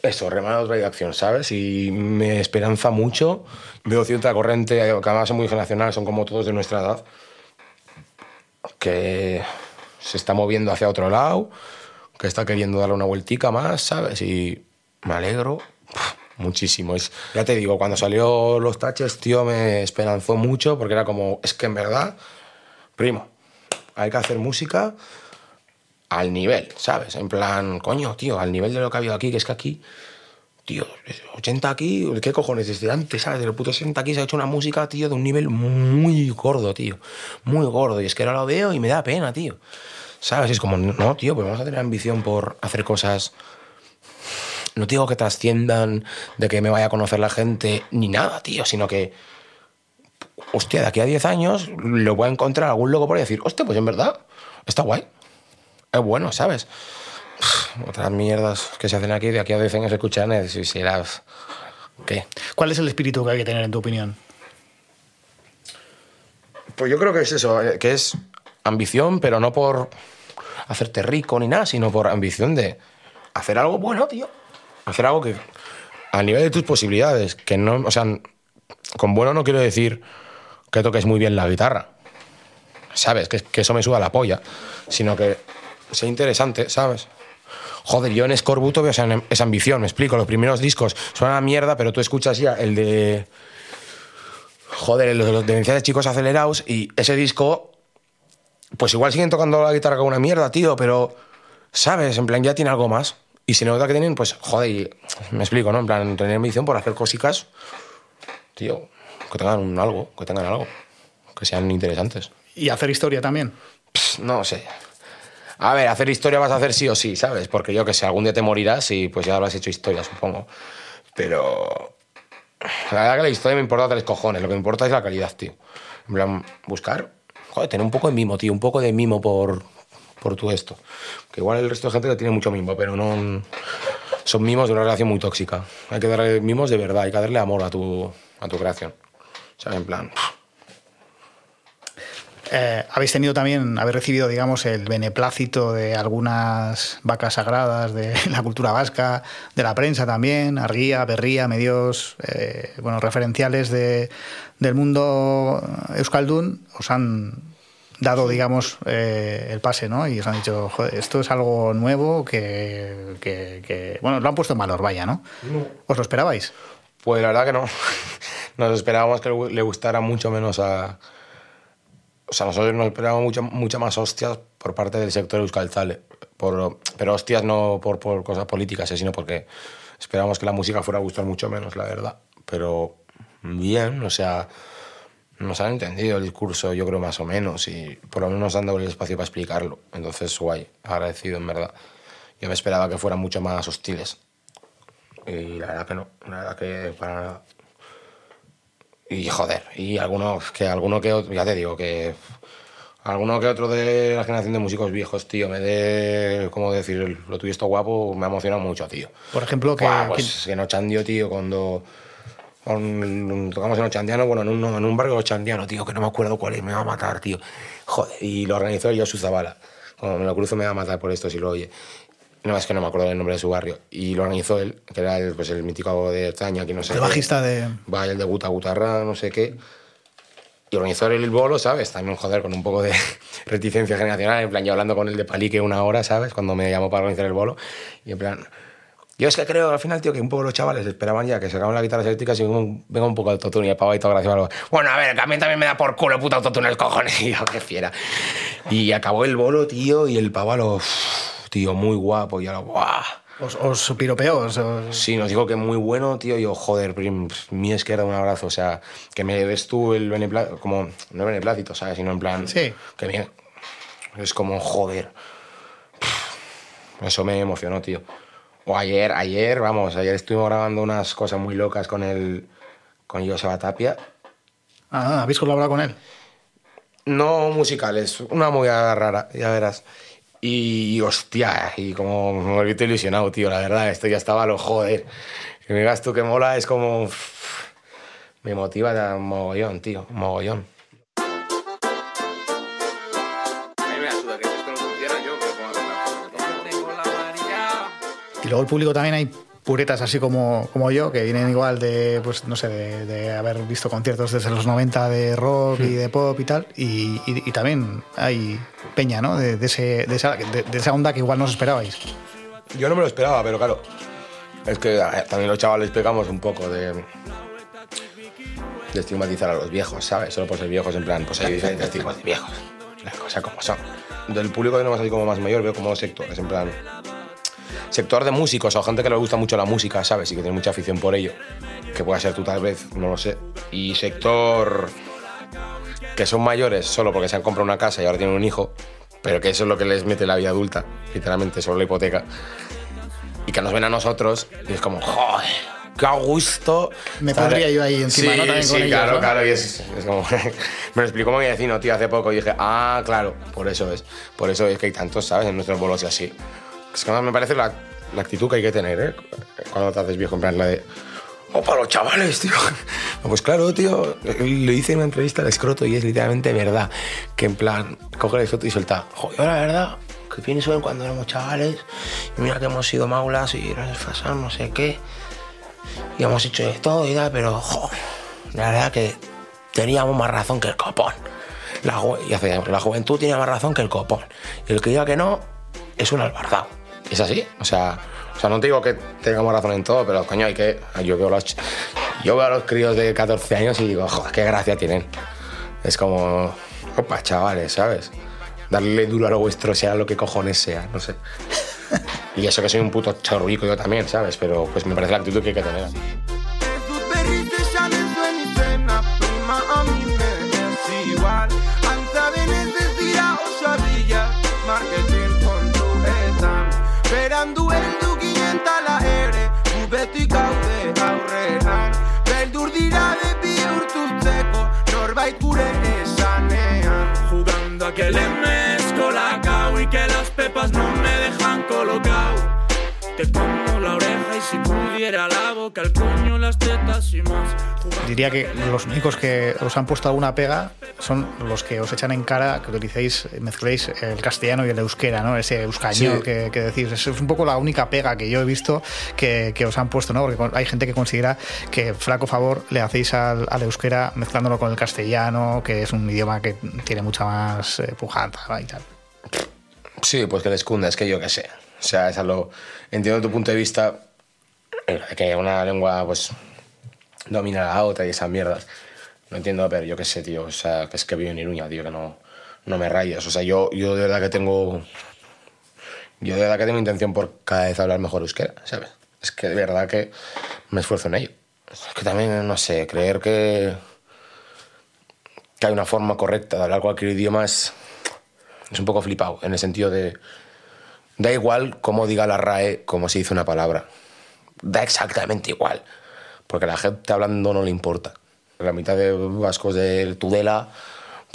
[SPEAKER 5] eso, remar a otra dirección, ¿sabes? Y me esperanza mucho. Veo cierta corriente, que además son muy generacionales, son como todos de nuestra edad, que se está moviendo hacia otro lado, que está queriendo darle una vueltica más, ¿sabes? Y me alegro muchísimo. Ya te digo, cuando salió Los Taches, tío, me esperanzó mucho porque era como, es que en verdad, primo, hay que hacer música al nivel, ¿sabes? En plan, coño, tío, al nivel de lo que ha habido aquí, que es que aquí, tío, 80 aquí, ¿qué cojones? Desde antes, ¿sabes? Del puto 60 aquí se ha hecho una música, tío, de un nivel muy gordo, tío. Muy gordo. Y es que ahora lo veo y me da pena, tío. ¿Sabes? Es como, no, tío, pues vamos a tener ambición por hacer cosas. No digo que trasciendan, de que me vaya a conocer la gente, ni nada, tío, sino que. Hostia, de aquí a 10 años lo voy a encontrar algún loco por ahí decir, hostia, pues en verdad, está guay. Es bueno, ¿sabes? Otras mierdas que se hacen aquí, de aquí a 10 años se escuchan y si serás. ¿Qué?
[SPEAKER 1] ¿Cuál es el espíritu que hay que tener en tu opinión?
[SPEAKER 5] Pues yo creo que es eso, eh, que es ambición, pero no por hacerte rico ni nada, sino por ambición de hacer algo bueno, tío. Hacer algo que a nivel de tus posibilidades, que no, o sea, con bueno no quiero decir que toques muy bien la guitarra, ¿sabes? Que, que eso me suba la polla, sino que sea interesante, ¿sabes? Joder, yo en Scorbuto veo esa, esa ambición, me explico. Los primeros discos suenan a mierda, pero tú escuchas ya el de. Joder, el de los demenciales chicos acelerados y ese disco. Pues igual siguen tocando la guitarra como una mierda, tío, pero. ¿Sabes? En plan, ya tiene algo más. Y se nota que tienen, pues, joder, y- me explico, ¿no? En plan, tener ambición por hacer cositas, tío, que tengan un algo, que tengan algo, que sean interesantes.
[SPEAKER 1] Y hacer historia también.
[SPEAKER 5] Pss, no sé. A ver, hacer historia vas a hacer sí o sí, ¿sabes? Porque yo que sé, algún día te morirás y pues ya habrás hecho historia, supongo. Pero. La verdad que la historia me importa tres cojones. Lo que me importa es la calidad, tío. En plan, buscar. Joder, tener un poco de mimo, tío. Un poco de mimo por, por tu esto. Que igual el resto de gente que tiene mucho mimo, pero no. Son mimos de una relación muy tóxica. Hay que darle mimos de verdad, hay que darle amor a tu, a tu creación. Sea, en plan.
[SPEAKER 1] Eh, habéis tenido también, habéis recibido, digamos, el beneplácito de algunas vacas sagradas de la cultura vasca, de la prensa también, Arguía, Berría, medios, eh, bueno, referenciales de, del mundo euskaldun, os han dado, digamos, eh, el pase, ¿no? Y os han dicho, joder, esto es algo nuevo que, que- que- bueno, lo han puesto en valor, vaya, ¿no? ¿Os lo esperabais?
[SPEAKER 5] Pues la verdad que no. Nos esperábamos que le gustara mucho menos a. O sea, nosotros nos esperábamos mucho, mucha más hostias por parte del sector Euskaltzale. Por, pero hostias no por, por cosas políticas, eh, sino porque esperábamos que la música fuera a gustar mucho menos, la verdad. Pero bien, o sea, nos han entendido el discurso, yo creo, más o menos, y por lo menos nos han dado el espacio para explicarlo. Entonces, guay, agradecido, en verdad. Yo me esperaba que fueran mucho más hostiles. Y la verdad que no, la verdad que para nada. Y joder, y alguno que, alguno que otro, ya te digo que alguno que otro de la generación de músicos viejos, tío, me dé, como decir, lo tuyo está guapo, me ha emocionado mucho, tío.
[SPEAKER 1] Por ejemplo, que,
[SPEAKER 5] Buah, pues que en Ochandio, tío, cuando con- tocamos en Ochandiano, bueno, en un, en un barrio ochandiano, tío, que no me acuerdo cuál es, me va a matar, tío. Joder, y lo organizó Josu Zavala. Cuando me lo cruzo me va a matar por esto si lo oye. No, es que no me acuerdo del nombre de su barrio. Y lo organizó él, que era el, pues, el mítico de España, aquí no sé.
[SPEAKER 1] el
[SPEAKER 5] qué.
[SPEAKER 1] bajista de...
[SPEAKER 5] Va, el de Guta Gutarra, no sé qué. Y organizó el bolo, ¿sabes? También, joder, con un poco de reticencia generacional. En plan, yo hablando con el de Palique una hora, ¿sabes? Cuando me llamó para organizar el bolo. Y en plan, yo es que creo al final, tío, que un poco los chavales esperaban ya que se acaban las guitarras eléctricas y venga un, poco de autotune y el pavo y todo gracioso. Bueno, a ver, que a mí también me da por culo el puto autotune el cojones. Y yo, qué fiera. Y acabó el bolo, tío, y el pavo a lo... Tío, muy guapo. Y a lo... ¡Buah!
[SPEAKER 1] Os, os piropeó, os-
[SPEAKER 5] Sí, nos dijo que muy bueno, tío. Yo, joder, prim, mi izquierda, un abrazo. O sea, que me des tú el beneplácito, como, no el beneplácito, ¿sabes? Sino en plan.
[SPEAKER 1] Sí.
[SPEAKER 5] Que bien. Es como, joder. Eso me emocionó, tío. O ayer, ayer, vamos, ayer estuvimos grabando unas cosas muy locas con el. con Joseba Tapia.
[SPEAKER 1] Ah, ¿habéis colaborado con él?
[SPEAKER 5] No musicales, una muy rara, ya verás. Y hostia, y como me volví ilusionado, tío, la verdad, esto ya estaba a lo joder. Que me digas tú que mola, es como. Me motiva de mogollón, tío, mogollón.
[SPEAKER 1] Y luego el público también hay puretas así como, como yo, que vienen igual de, pues no sé, de, de haber visto conciertos desde los 90 de rock y de pop y tal. Y, y- y también hay peña, ¿no? De, de ese, de, esa, de- de esa onda que igual no os esperabais.
[SPEAKER 5] Yo no me lo esperaba, pero claro. Es que eh, también los chavales pegamos un poco de. de estigmatizar a los viejos, ¿sabes? Solo por ser viejos, en plan, pues hay diferentes tipos de viejos. Las cosas como son. Del público que no más así como más mayor, veo como dos sectores, en plan. Sector de músicos o gente que le gusta mucho la música, ¿sabes? Y que tiene mucha afición por ello. Que pueda ser tú tal vez, no lo sé. Y sector que son mayores solo porque se han comprado una casa y ahora tienen un hijo, pero que eso es lo que les mete la vida adulta, literalmente, solo la hipoteca. Y que nos ven a nosotros y es como, joder, qué a gusto.
[SPEAKER 1] Me pondría yo ahí encima,
[SPEAKER 5] Sí,
[SPEAKER 1] ¿no? También
[SPEAKER 5] sí,
[SPEAKER 1] con ellos,
[SPEAKER 5] claro,
[SPEAKER 1] ¿no?
[SPEAKER 5] claro, y es, es como... me lo explicó mi vecino, tío, hace poco y dije, ah, claro, por eso es. Por eso es que hay tantos, ¿sabes? En nuestros bolos y así. Es que me parece la, actitud que hay que tener, ¿eh? Cuando te haces viejo, en plan, la de... ¡Oh, para los chavales, tío! Pues claro, tío, lo hice en una entrevista al escroto y es literalmente verdad. Que en plan, coge el escroto y suelta, joder, la verdad, que pienso en cuando éramos chavales y mira que hemos sido maulas y nos desfasamos, no sé qué. Y hemos hecho todo y tal, pero, la verdad que teníamos más razón que el copón. La, juventud tiene más razón que el copón. Y el que diga que no es un albardao. Es así. O sea, o sea, no te digo que tengamos razón en todo, pero coño, hay que. Yo veo, los, yo veo a los críos de 14 años y digo, joder, qué gracia tienen. Es como. Opa, chavales, ¿sabes? Darle duro a lo vuestro, sea lo que cojones sea, no sé. Y eso que soy un puto chorrico yo también, ¿sabes? Pero pues me parece la actitud que hay que tener.
[SPEAKER 7] igual Berandu heldu ginen tala ere Gu beti gaude aurreran Beldur dira de bihurtutzeko Norbait gure esanean
[SPEAKER 10] Jugando a que le mezco la cao y que las pepas no me dejan colocado. Te pongo si pudiera la boca, el coño, las tetas y más.
[SPEAKER 1] diría que los únicos que os han puesto alguna pega son los que os echan en cara que utilicéis, mezcléis el castellano y el euskera, ¿no? Ese euskañol
[SPEAKER 5] Sí.
[SPEAKER 1] que, que decís. Es un poco la única pega que yo he visto que, que os han puesto, ¿no? Porque hay gente que considera que flaco favor le hacéis al, al euskera mezclándolo con el castellano, que es un idioma que tiene mucha más eh, pujanza ¿no? y tal.
[SPEAKER 5] Sí, pues que les cunda, es que yo qué sé. O sea, es algo. Entiendo tu punto de vista, que una lengua, pues, domina la otra y esas mierdas. No entiendo, pero yo qué sé, tío. O sea, que es que vivo en Iruña, tío, que no, no me rayas. O sea, yo, yo de verdad que tengo. Yo de verdad que tengo intención por cada vez hablar mejor euskera, ¿sabes? Es que de verdad que me esfuerzo en ello. Es que también, no sé, creer que. que hay una forma correcta de hablar cualquier idioma es es un poco flipado, en el sentido de. Da igual cómo diga la RAE, cómo se dice una palabra. Da exactamente igual. Porque a la gente hablando no le importa. La mitad de vascos de Tudela,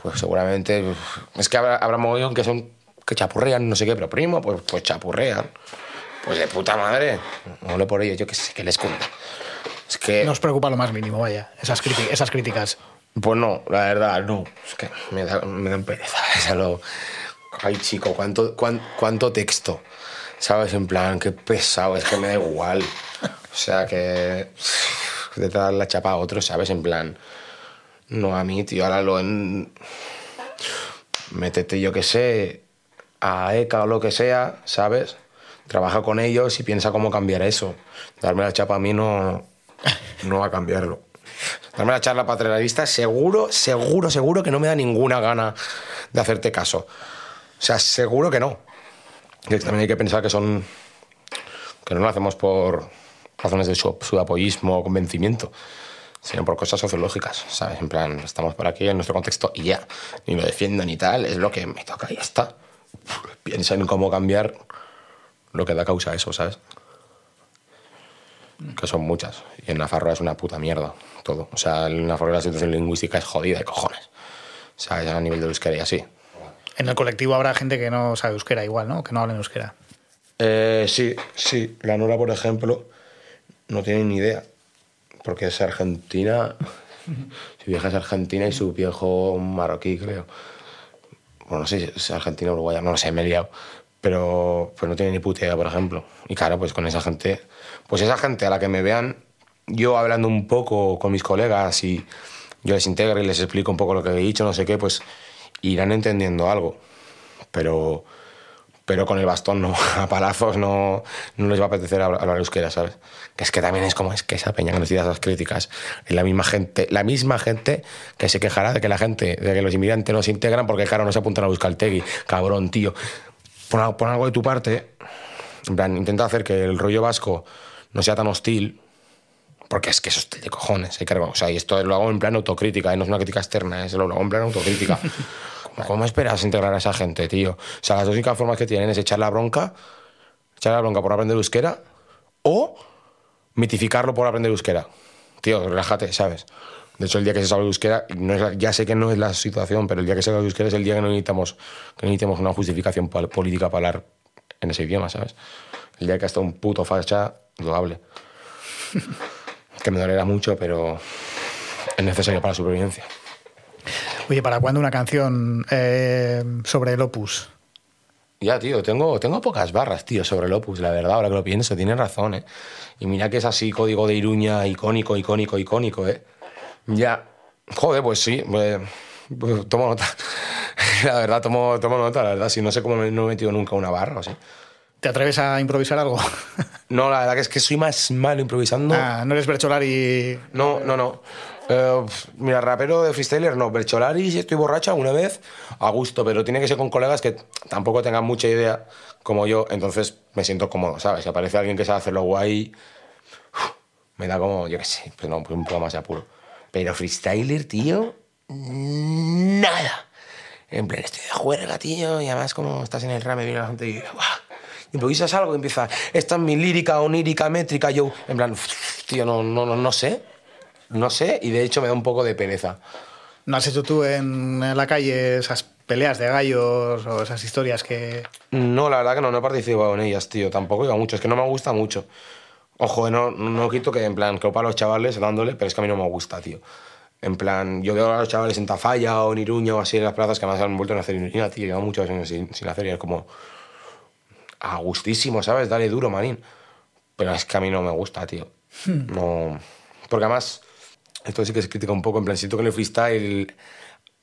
[SPEAKER 5] pues seguramente. Es que habrá, habrá mogollón que son. que chapurrean, no sé qué, pero primo, pues, pues chapurrean. Pues de puta madre. No le por ello, yo que sé, que les cuenta. Es que.
[SPEAKER 1] No os preocupa lo más mínimo, vaya, esas, esas críticas.
[SPEAKER 5] Pues no, la verdad, no. Es que me, da, me dan pereza. O sea, lo... Ay, chico, ¿cuánto, cuán- cuánto texto. ¿Sabes? En plan, qué pesado, es que me da igual. O sea, que. De dar la chapa a otro, ¿sabes? En plan. No a mí, tío, ahora lo en. Métete, yo qué sé, a ECA o lo que sea, ¿sabes? Trabaja con ellos y piensa cómo cambiar eso. Darme la chapa a mí no, no va a cambiarlo. Darme la charla paternalista, seguro, seguro, seguro que no me da ninguna gana de hacerte caso. O sea, seguro que no. Y también hay que pensar que son. que no lo hacemos por razones de su, apoyismo o convencimiento, sino por cosas sociológicas, ¿sabes? En plan, estamos por aquí en nuestro contexto y ya. Ni lo defiendo ni tal, es lo que me toca y ya está. Piensa en cómo cambiar lo que da causa a eso, ¿sabes? que son muchas. Y en Nafarroa es una puta mierda todo. O sea, en Nafarroa la situación lingüística es jodida de cojones. Ya a nivel de euskera y así.
[SPEAKER 1] En el colectivo habrá gente que no sabe euskera igual, ¿no? Que no habla en euskera.
[SPEAKER 5] Eh, sí, sí. La Nora, por ejemplo, no tiene ni idea. Porque es argentina. Su vieja es argentina y su viejo marroquí, creo. Bueno, no sé si es argentina o uruguaya, no lo sé, me he liado. Pero pues no tiene ni puta idea, por ejemplo. Y claro, pues con esa gente. Pues esa gente a la que me vean yo hablando un poco con mis colegas y yo les integro y les explico un poco lo que he dicho, no sé qué, pues irán entendiendo algo. Pero, pero con el bastón no, a palazos no, no les va a apetecer hablar, euskera, ¿sabes? Que es que también es como es que esa peña que tira esas críticas. Es la misma gente, la misma gente que se quejará de que la gente, de que los inmigrantes no se integran porque claro no se apuntan a Euskaltegui. Cabrón, tío. Pon, al- pon algo de tu parte. Intenta hacer que el rollo vasco no sea tan hostil. Porque es que eso es de cojones. Que, o sea, y esto lo hago en plan autocrítica, ¿eh? no es una crítica externa, es lo hago en plan autocrítica. ¿Cómo, cómo esperas integrar a esa gente, tío? O sea, las dos únicas formas que tienen es echar la bronca, echar la bronca por aprender euskera, o mitificarlo por aprender euskera. Tío, relájate, ¿sabes? De hecho, el día que se sabe euskera, no es la- ya sé que no es la situación, pero el día que se sabe euskera es el día que no necesitamos, que necesitamos una justificación pol- política para hablar en ese idioma, ¿sabes? El día que hasta un puto facha lo hable. que me dolerá mucho, pero es necesario para la supervivencia.
[SPEAKER 1] Oye, ¿para cuándo una canción eh, sobre el opus?
[SPEAKER 5] Ya, tío, tengo, tengo pocas barras, tío, sobre el Opus, la verdad, ahora que lo pienso, tienes razón, ¿eh? Y mira que es así, código de Iruña, icónico, icónico, icónico, ¿eh? Ya. Joder, pues sí, pues, pues tomo nota. la verdad, tomo, tomo nota, la verdad, si no sé cómo me- no he metido nunca una barra o así.
[SPEAKER 1] ¿Te atreves a improvisar algo?
[SPEAKER 5] No, la verdad que es que soy más malo improvisando.
[SPEAKER 1] Ah, no eres Bercholari.
[SPEAKER 5] No, no, no. Eh, mira, rapero de freestyler, no. Bercholari, si estoy borracha una vez, a gusto, pero tiene que ser con colegas que tampoco tengan mucha idea como yo, entonces me siento cómodo, ¿sabes? Si aparece alguien que sabe hacerlo guay, me da como, yo qué sé, pues no, pues un poco más de apuro. Pero freestyler, tío, nada. En plan, estoy de juerga, tío, y además como estás en el rame, viene la gente y ¡guau! Improvisas algo y empieza, esta es mi lírica, onírica, métrica, yo, en plan, tío, no, no, no, no sé, no sé, y de hecho me da un poco de pereza.
[SPEAKER 1] ¿No has hecho tú en la calle esas peleas de gallos o esas historias que...
[SPEAKER 5] No, la verdad que no, no he participado en ellas, tío, tampoco iba mucho, es que no me gusta mucho. Ojo, eh, no, no quito que en plan, que para los chavales dándole, pero es que a mí no me gusta, tío. En plan, yo veo a los chavales en Tafalla o en Iruña o así en las plazas que además han vuelto a hacer Iruña, tío, llevan muchos años sin, sin hacer y es como a gustísimo, ¿sabes? Dale duro, manín. Pero es que a mí no me gusta, tío. No. Porque además, esto sí que se critica un poco, en plan, siento que en el freestyle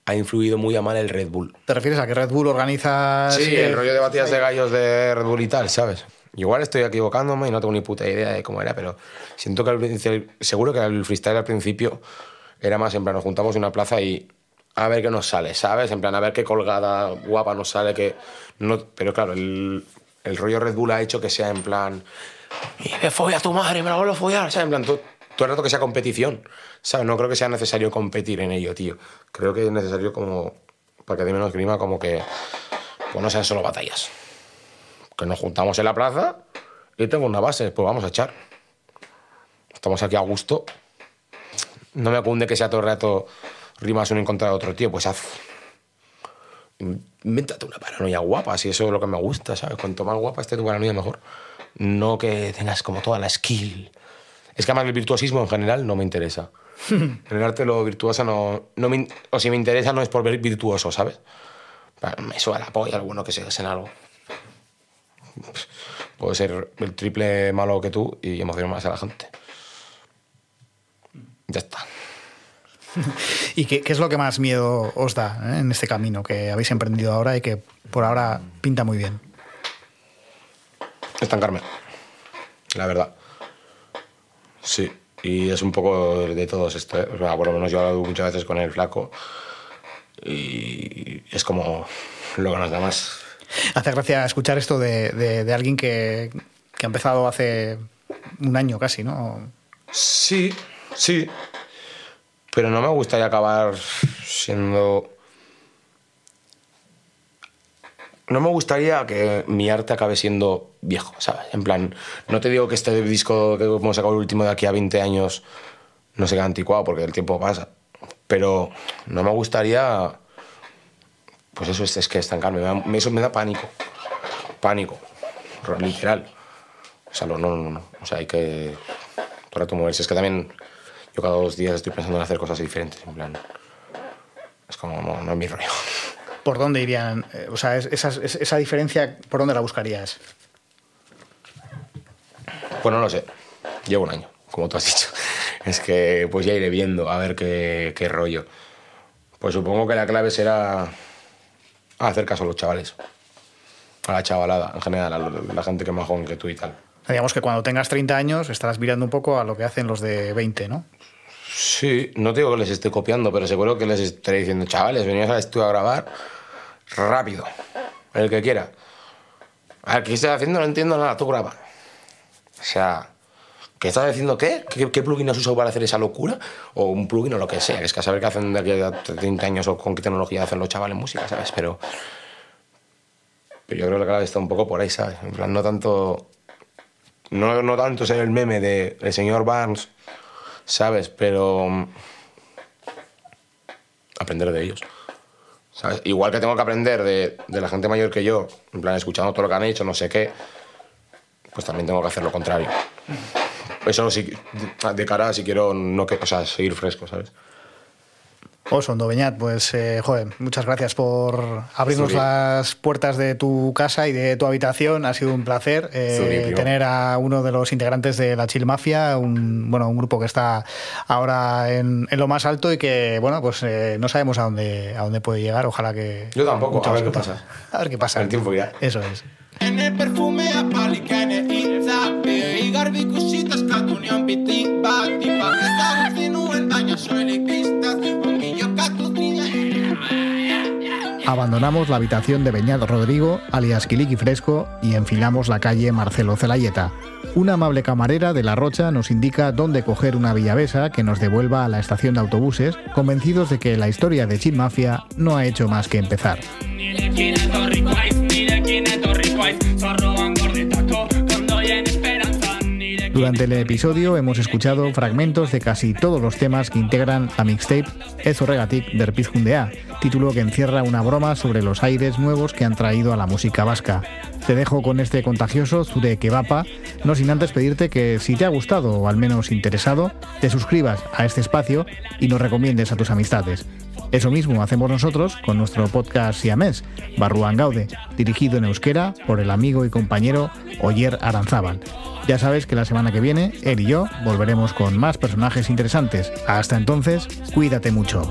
[SPEAKER 5] ha influido muy a mal el Red Bull.
[SPEAKER 1] ¿Te refieres a que Red Bull organiza...
[SPEAKER 5] Sí,
[SPEAKER 1] eh,
[SPEAKER 5] el rollo de batidas de gallos de Red Bull y tal, ¿sabes? Igual estoy equivocándome y no tengo ni puta idea de cómo era, pero siento que al principio- seguro que el freestyle al principio era más en plan, nos juntamos en una plaza y a ver qué nos sale, ¿sabes? En plan, a ver qué colgada guapa nos sale, que no, pero claro, el, el rollo Red Bull ha hecho que sea en plan, y me folla a tu madre, me la vuelvo a follar, ¿sabes? En plan, todo, todo el rato que sea competición, ¿sabes? No creo que sea necesario competir en ello, tío. Creo que es necesario como, para que dé menos grima, como que, pues no sean solo batallas que nos juntamos en la plaza y tengo una base, pues vamos a echar. Estamos aquí a gusto. No me cunde que sea todo el rato rimas uno en contra de otro, tío, pues haz. Invéntate una paranoia guapa, si eso es lo que me gusta, ¿sabes? Cuanto más guapa esté tu paranoia, mejor. No que tengas como toda la skill. Es que además el virtuosismo en general no me interesa. En el arte lo virtuoso no, no me, o si me interesa no es por ver virtuoso, ¿sabes? Me suena la polla alguno que se en algo. Puedo ser el triple malo que tú y emocionar más a la gente. Ya está.
[SPEAKER 1] ¿Y qué, qué es lo que más miedo os da eh, en este camino que habéis emprendido ahora y que por ahora pinta muy bien?
[SPEAKER 5] Estancarme. La verdad. Sí. Y es un poco de todos esto. ¿eh? O sea, por lo menos yo he hablado muchas veces con el flaco. Y es como lo que nos da más.
[SPEAKER 1] Hace gracia escuchar esto de, de- de alguien que, que ha empezado hace un año casi, ¿no?
[SPEAKER 5] Sí, sí. Pero no me gustaría acabar siendo. No me gustaría que mi arte acabe siendo viejo, ¿sabes? En plan, no te digo que este disco que hemos sacado el último de aquí a 20 años no se quede anticuado porque el tiempo pasa. Pero no me gustaría. Pues eso es, es que estancarme. me da- Eso me da pánico. Pánico. Literal. O sea, no, no, no. O sea, hay que el rato moverse. Es que también yo cada dos días estoy pensando en hacer cosas diferentes. En plan, es como, no, no es mi rollo.
[SPEAKER 1] ¿Por dónde irían? Eh, O sea, es- esa, es- esa diferencia, ¿por dónde la buscarías?
[SPEAKER 5] Pues no lo sé. Llevo un año, como tú has dicho. Es que pues ya iré viendo a ver qué, qué rollo. Pues supongo que la clave será hacer caso a los chavales. A la chavalada, en general, a la gente que es más joven que tú y tal.
[SPEAKER 1] Digamos que cuando tengas 30 años estarás mirando un poco a lo que hacen los de 20, ¿no?
[SPEAKER 5] Sí, no digo que les esté copiando, pero seguro que les estaré diciendo, chavales, venías al estudio a grabar rápido, el que quiera. A ver, ¿qué estás haciendo? No entiendo nada, tú graba. O sea, ¿qué estás haciendo qué? ¿Qué, qué plugin has usado para hacer esa locura? O un plugin o lo que sea, es que a saber qué hacen de aquí a 30 años o con qué tecnología hacen los chavales música, ¿sabes? Pero, pero yo creo que la clave está un poco por ahí, ¿sabes? En plan, no tanto... No, no tanto ser el meme de el señor Barnes, ¿sabes? Pero mm, aprender de ellos. ¿sabes? Igual que tengo que aprender de, de la gente mayor que yo, en plan, escuchando todo lo que han hecho, no sé qué, pues también tengo que hacer lo contrario. Eso sí, de- cara si quiero no que, o sea, seguir fresco, ¿sabes?
[SPEAKER 1] Osondo Beñat, pues, eh, joder, muchas gracias por abrirnos las puertas de tu casa y de tu habitación. Ha sido un placer eh, tener a uno de los integrantes de la Chill Mafia, un, bueno, un grupo que está ahora en, en lo más alto y que, bueno, pues eh, no sabemos a dónde, a dónde puede llegar. Ojalá que.
[SPEAKER 5] Yo tampoco, a ver qué pasa.
[SPEAKER 1] A ver qué pasa.
[SPEAKER 5] El tiempo irá.
[SPEAKER 1] Eso es.
[SPEAKER 13] Biti bat ezagutzi nuen baina soilik
[SPEAKER 6] Abandonamos la habitación de Beñat Rodrigo, alias Quiliqui Fresco, y enfilamos la calle Marcelo Celayeta. Una amable camarera de La Rocha nos indica dónde coger una villavesa que nos devuelva a la estación de autobuses, convencidos de que la historia de Chill Mafia no ha hecho más que empezar.
[SPEAKER 1] Durante el episodio hemos escuchado fragmentos de casi todos los temas que integran la mixtape Ez horregatik berpiz jundea, título que encierra una broma sobre los aires nuevos que han traído a la música vasca. Te dejo con este contagioso Zure Kebapa, no sin antes pedirte que si te ha gustado o al menos interesado, te suscribas a este espacio y nos recomiendes a tus amistades. Eso mismo hacemos nosotros con nuestro podcast siamés, Barruan Gaude, dirigido en euskera por el amigo y compañero Oyer Aranzábal. Ya sabes que la semana que viene, él y yo volveremos con más personajes interesantes. Hasta entonces, cuídate mucho.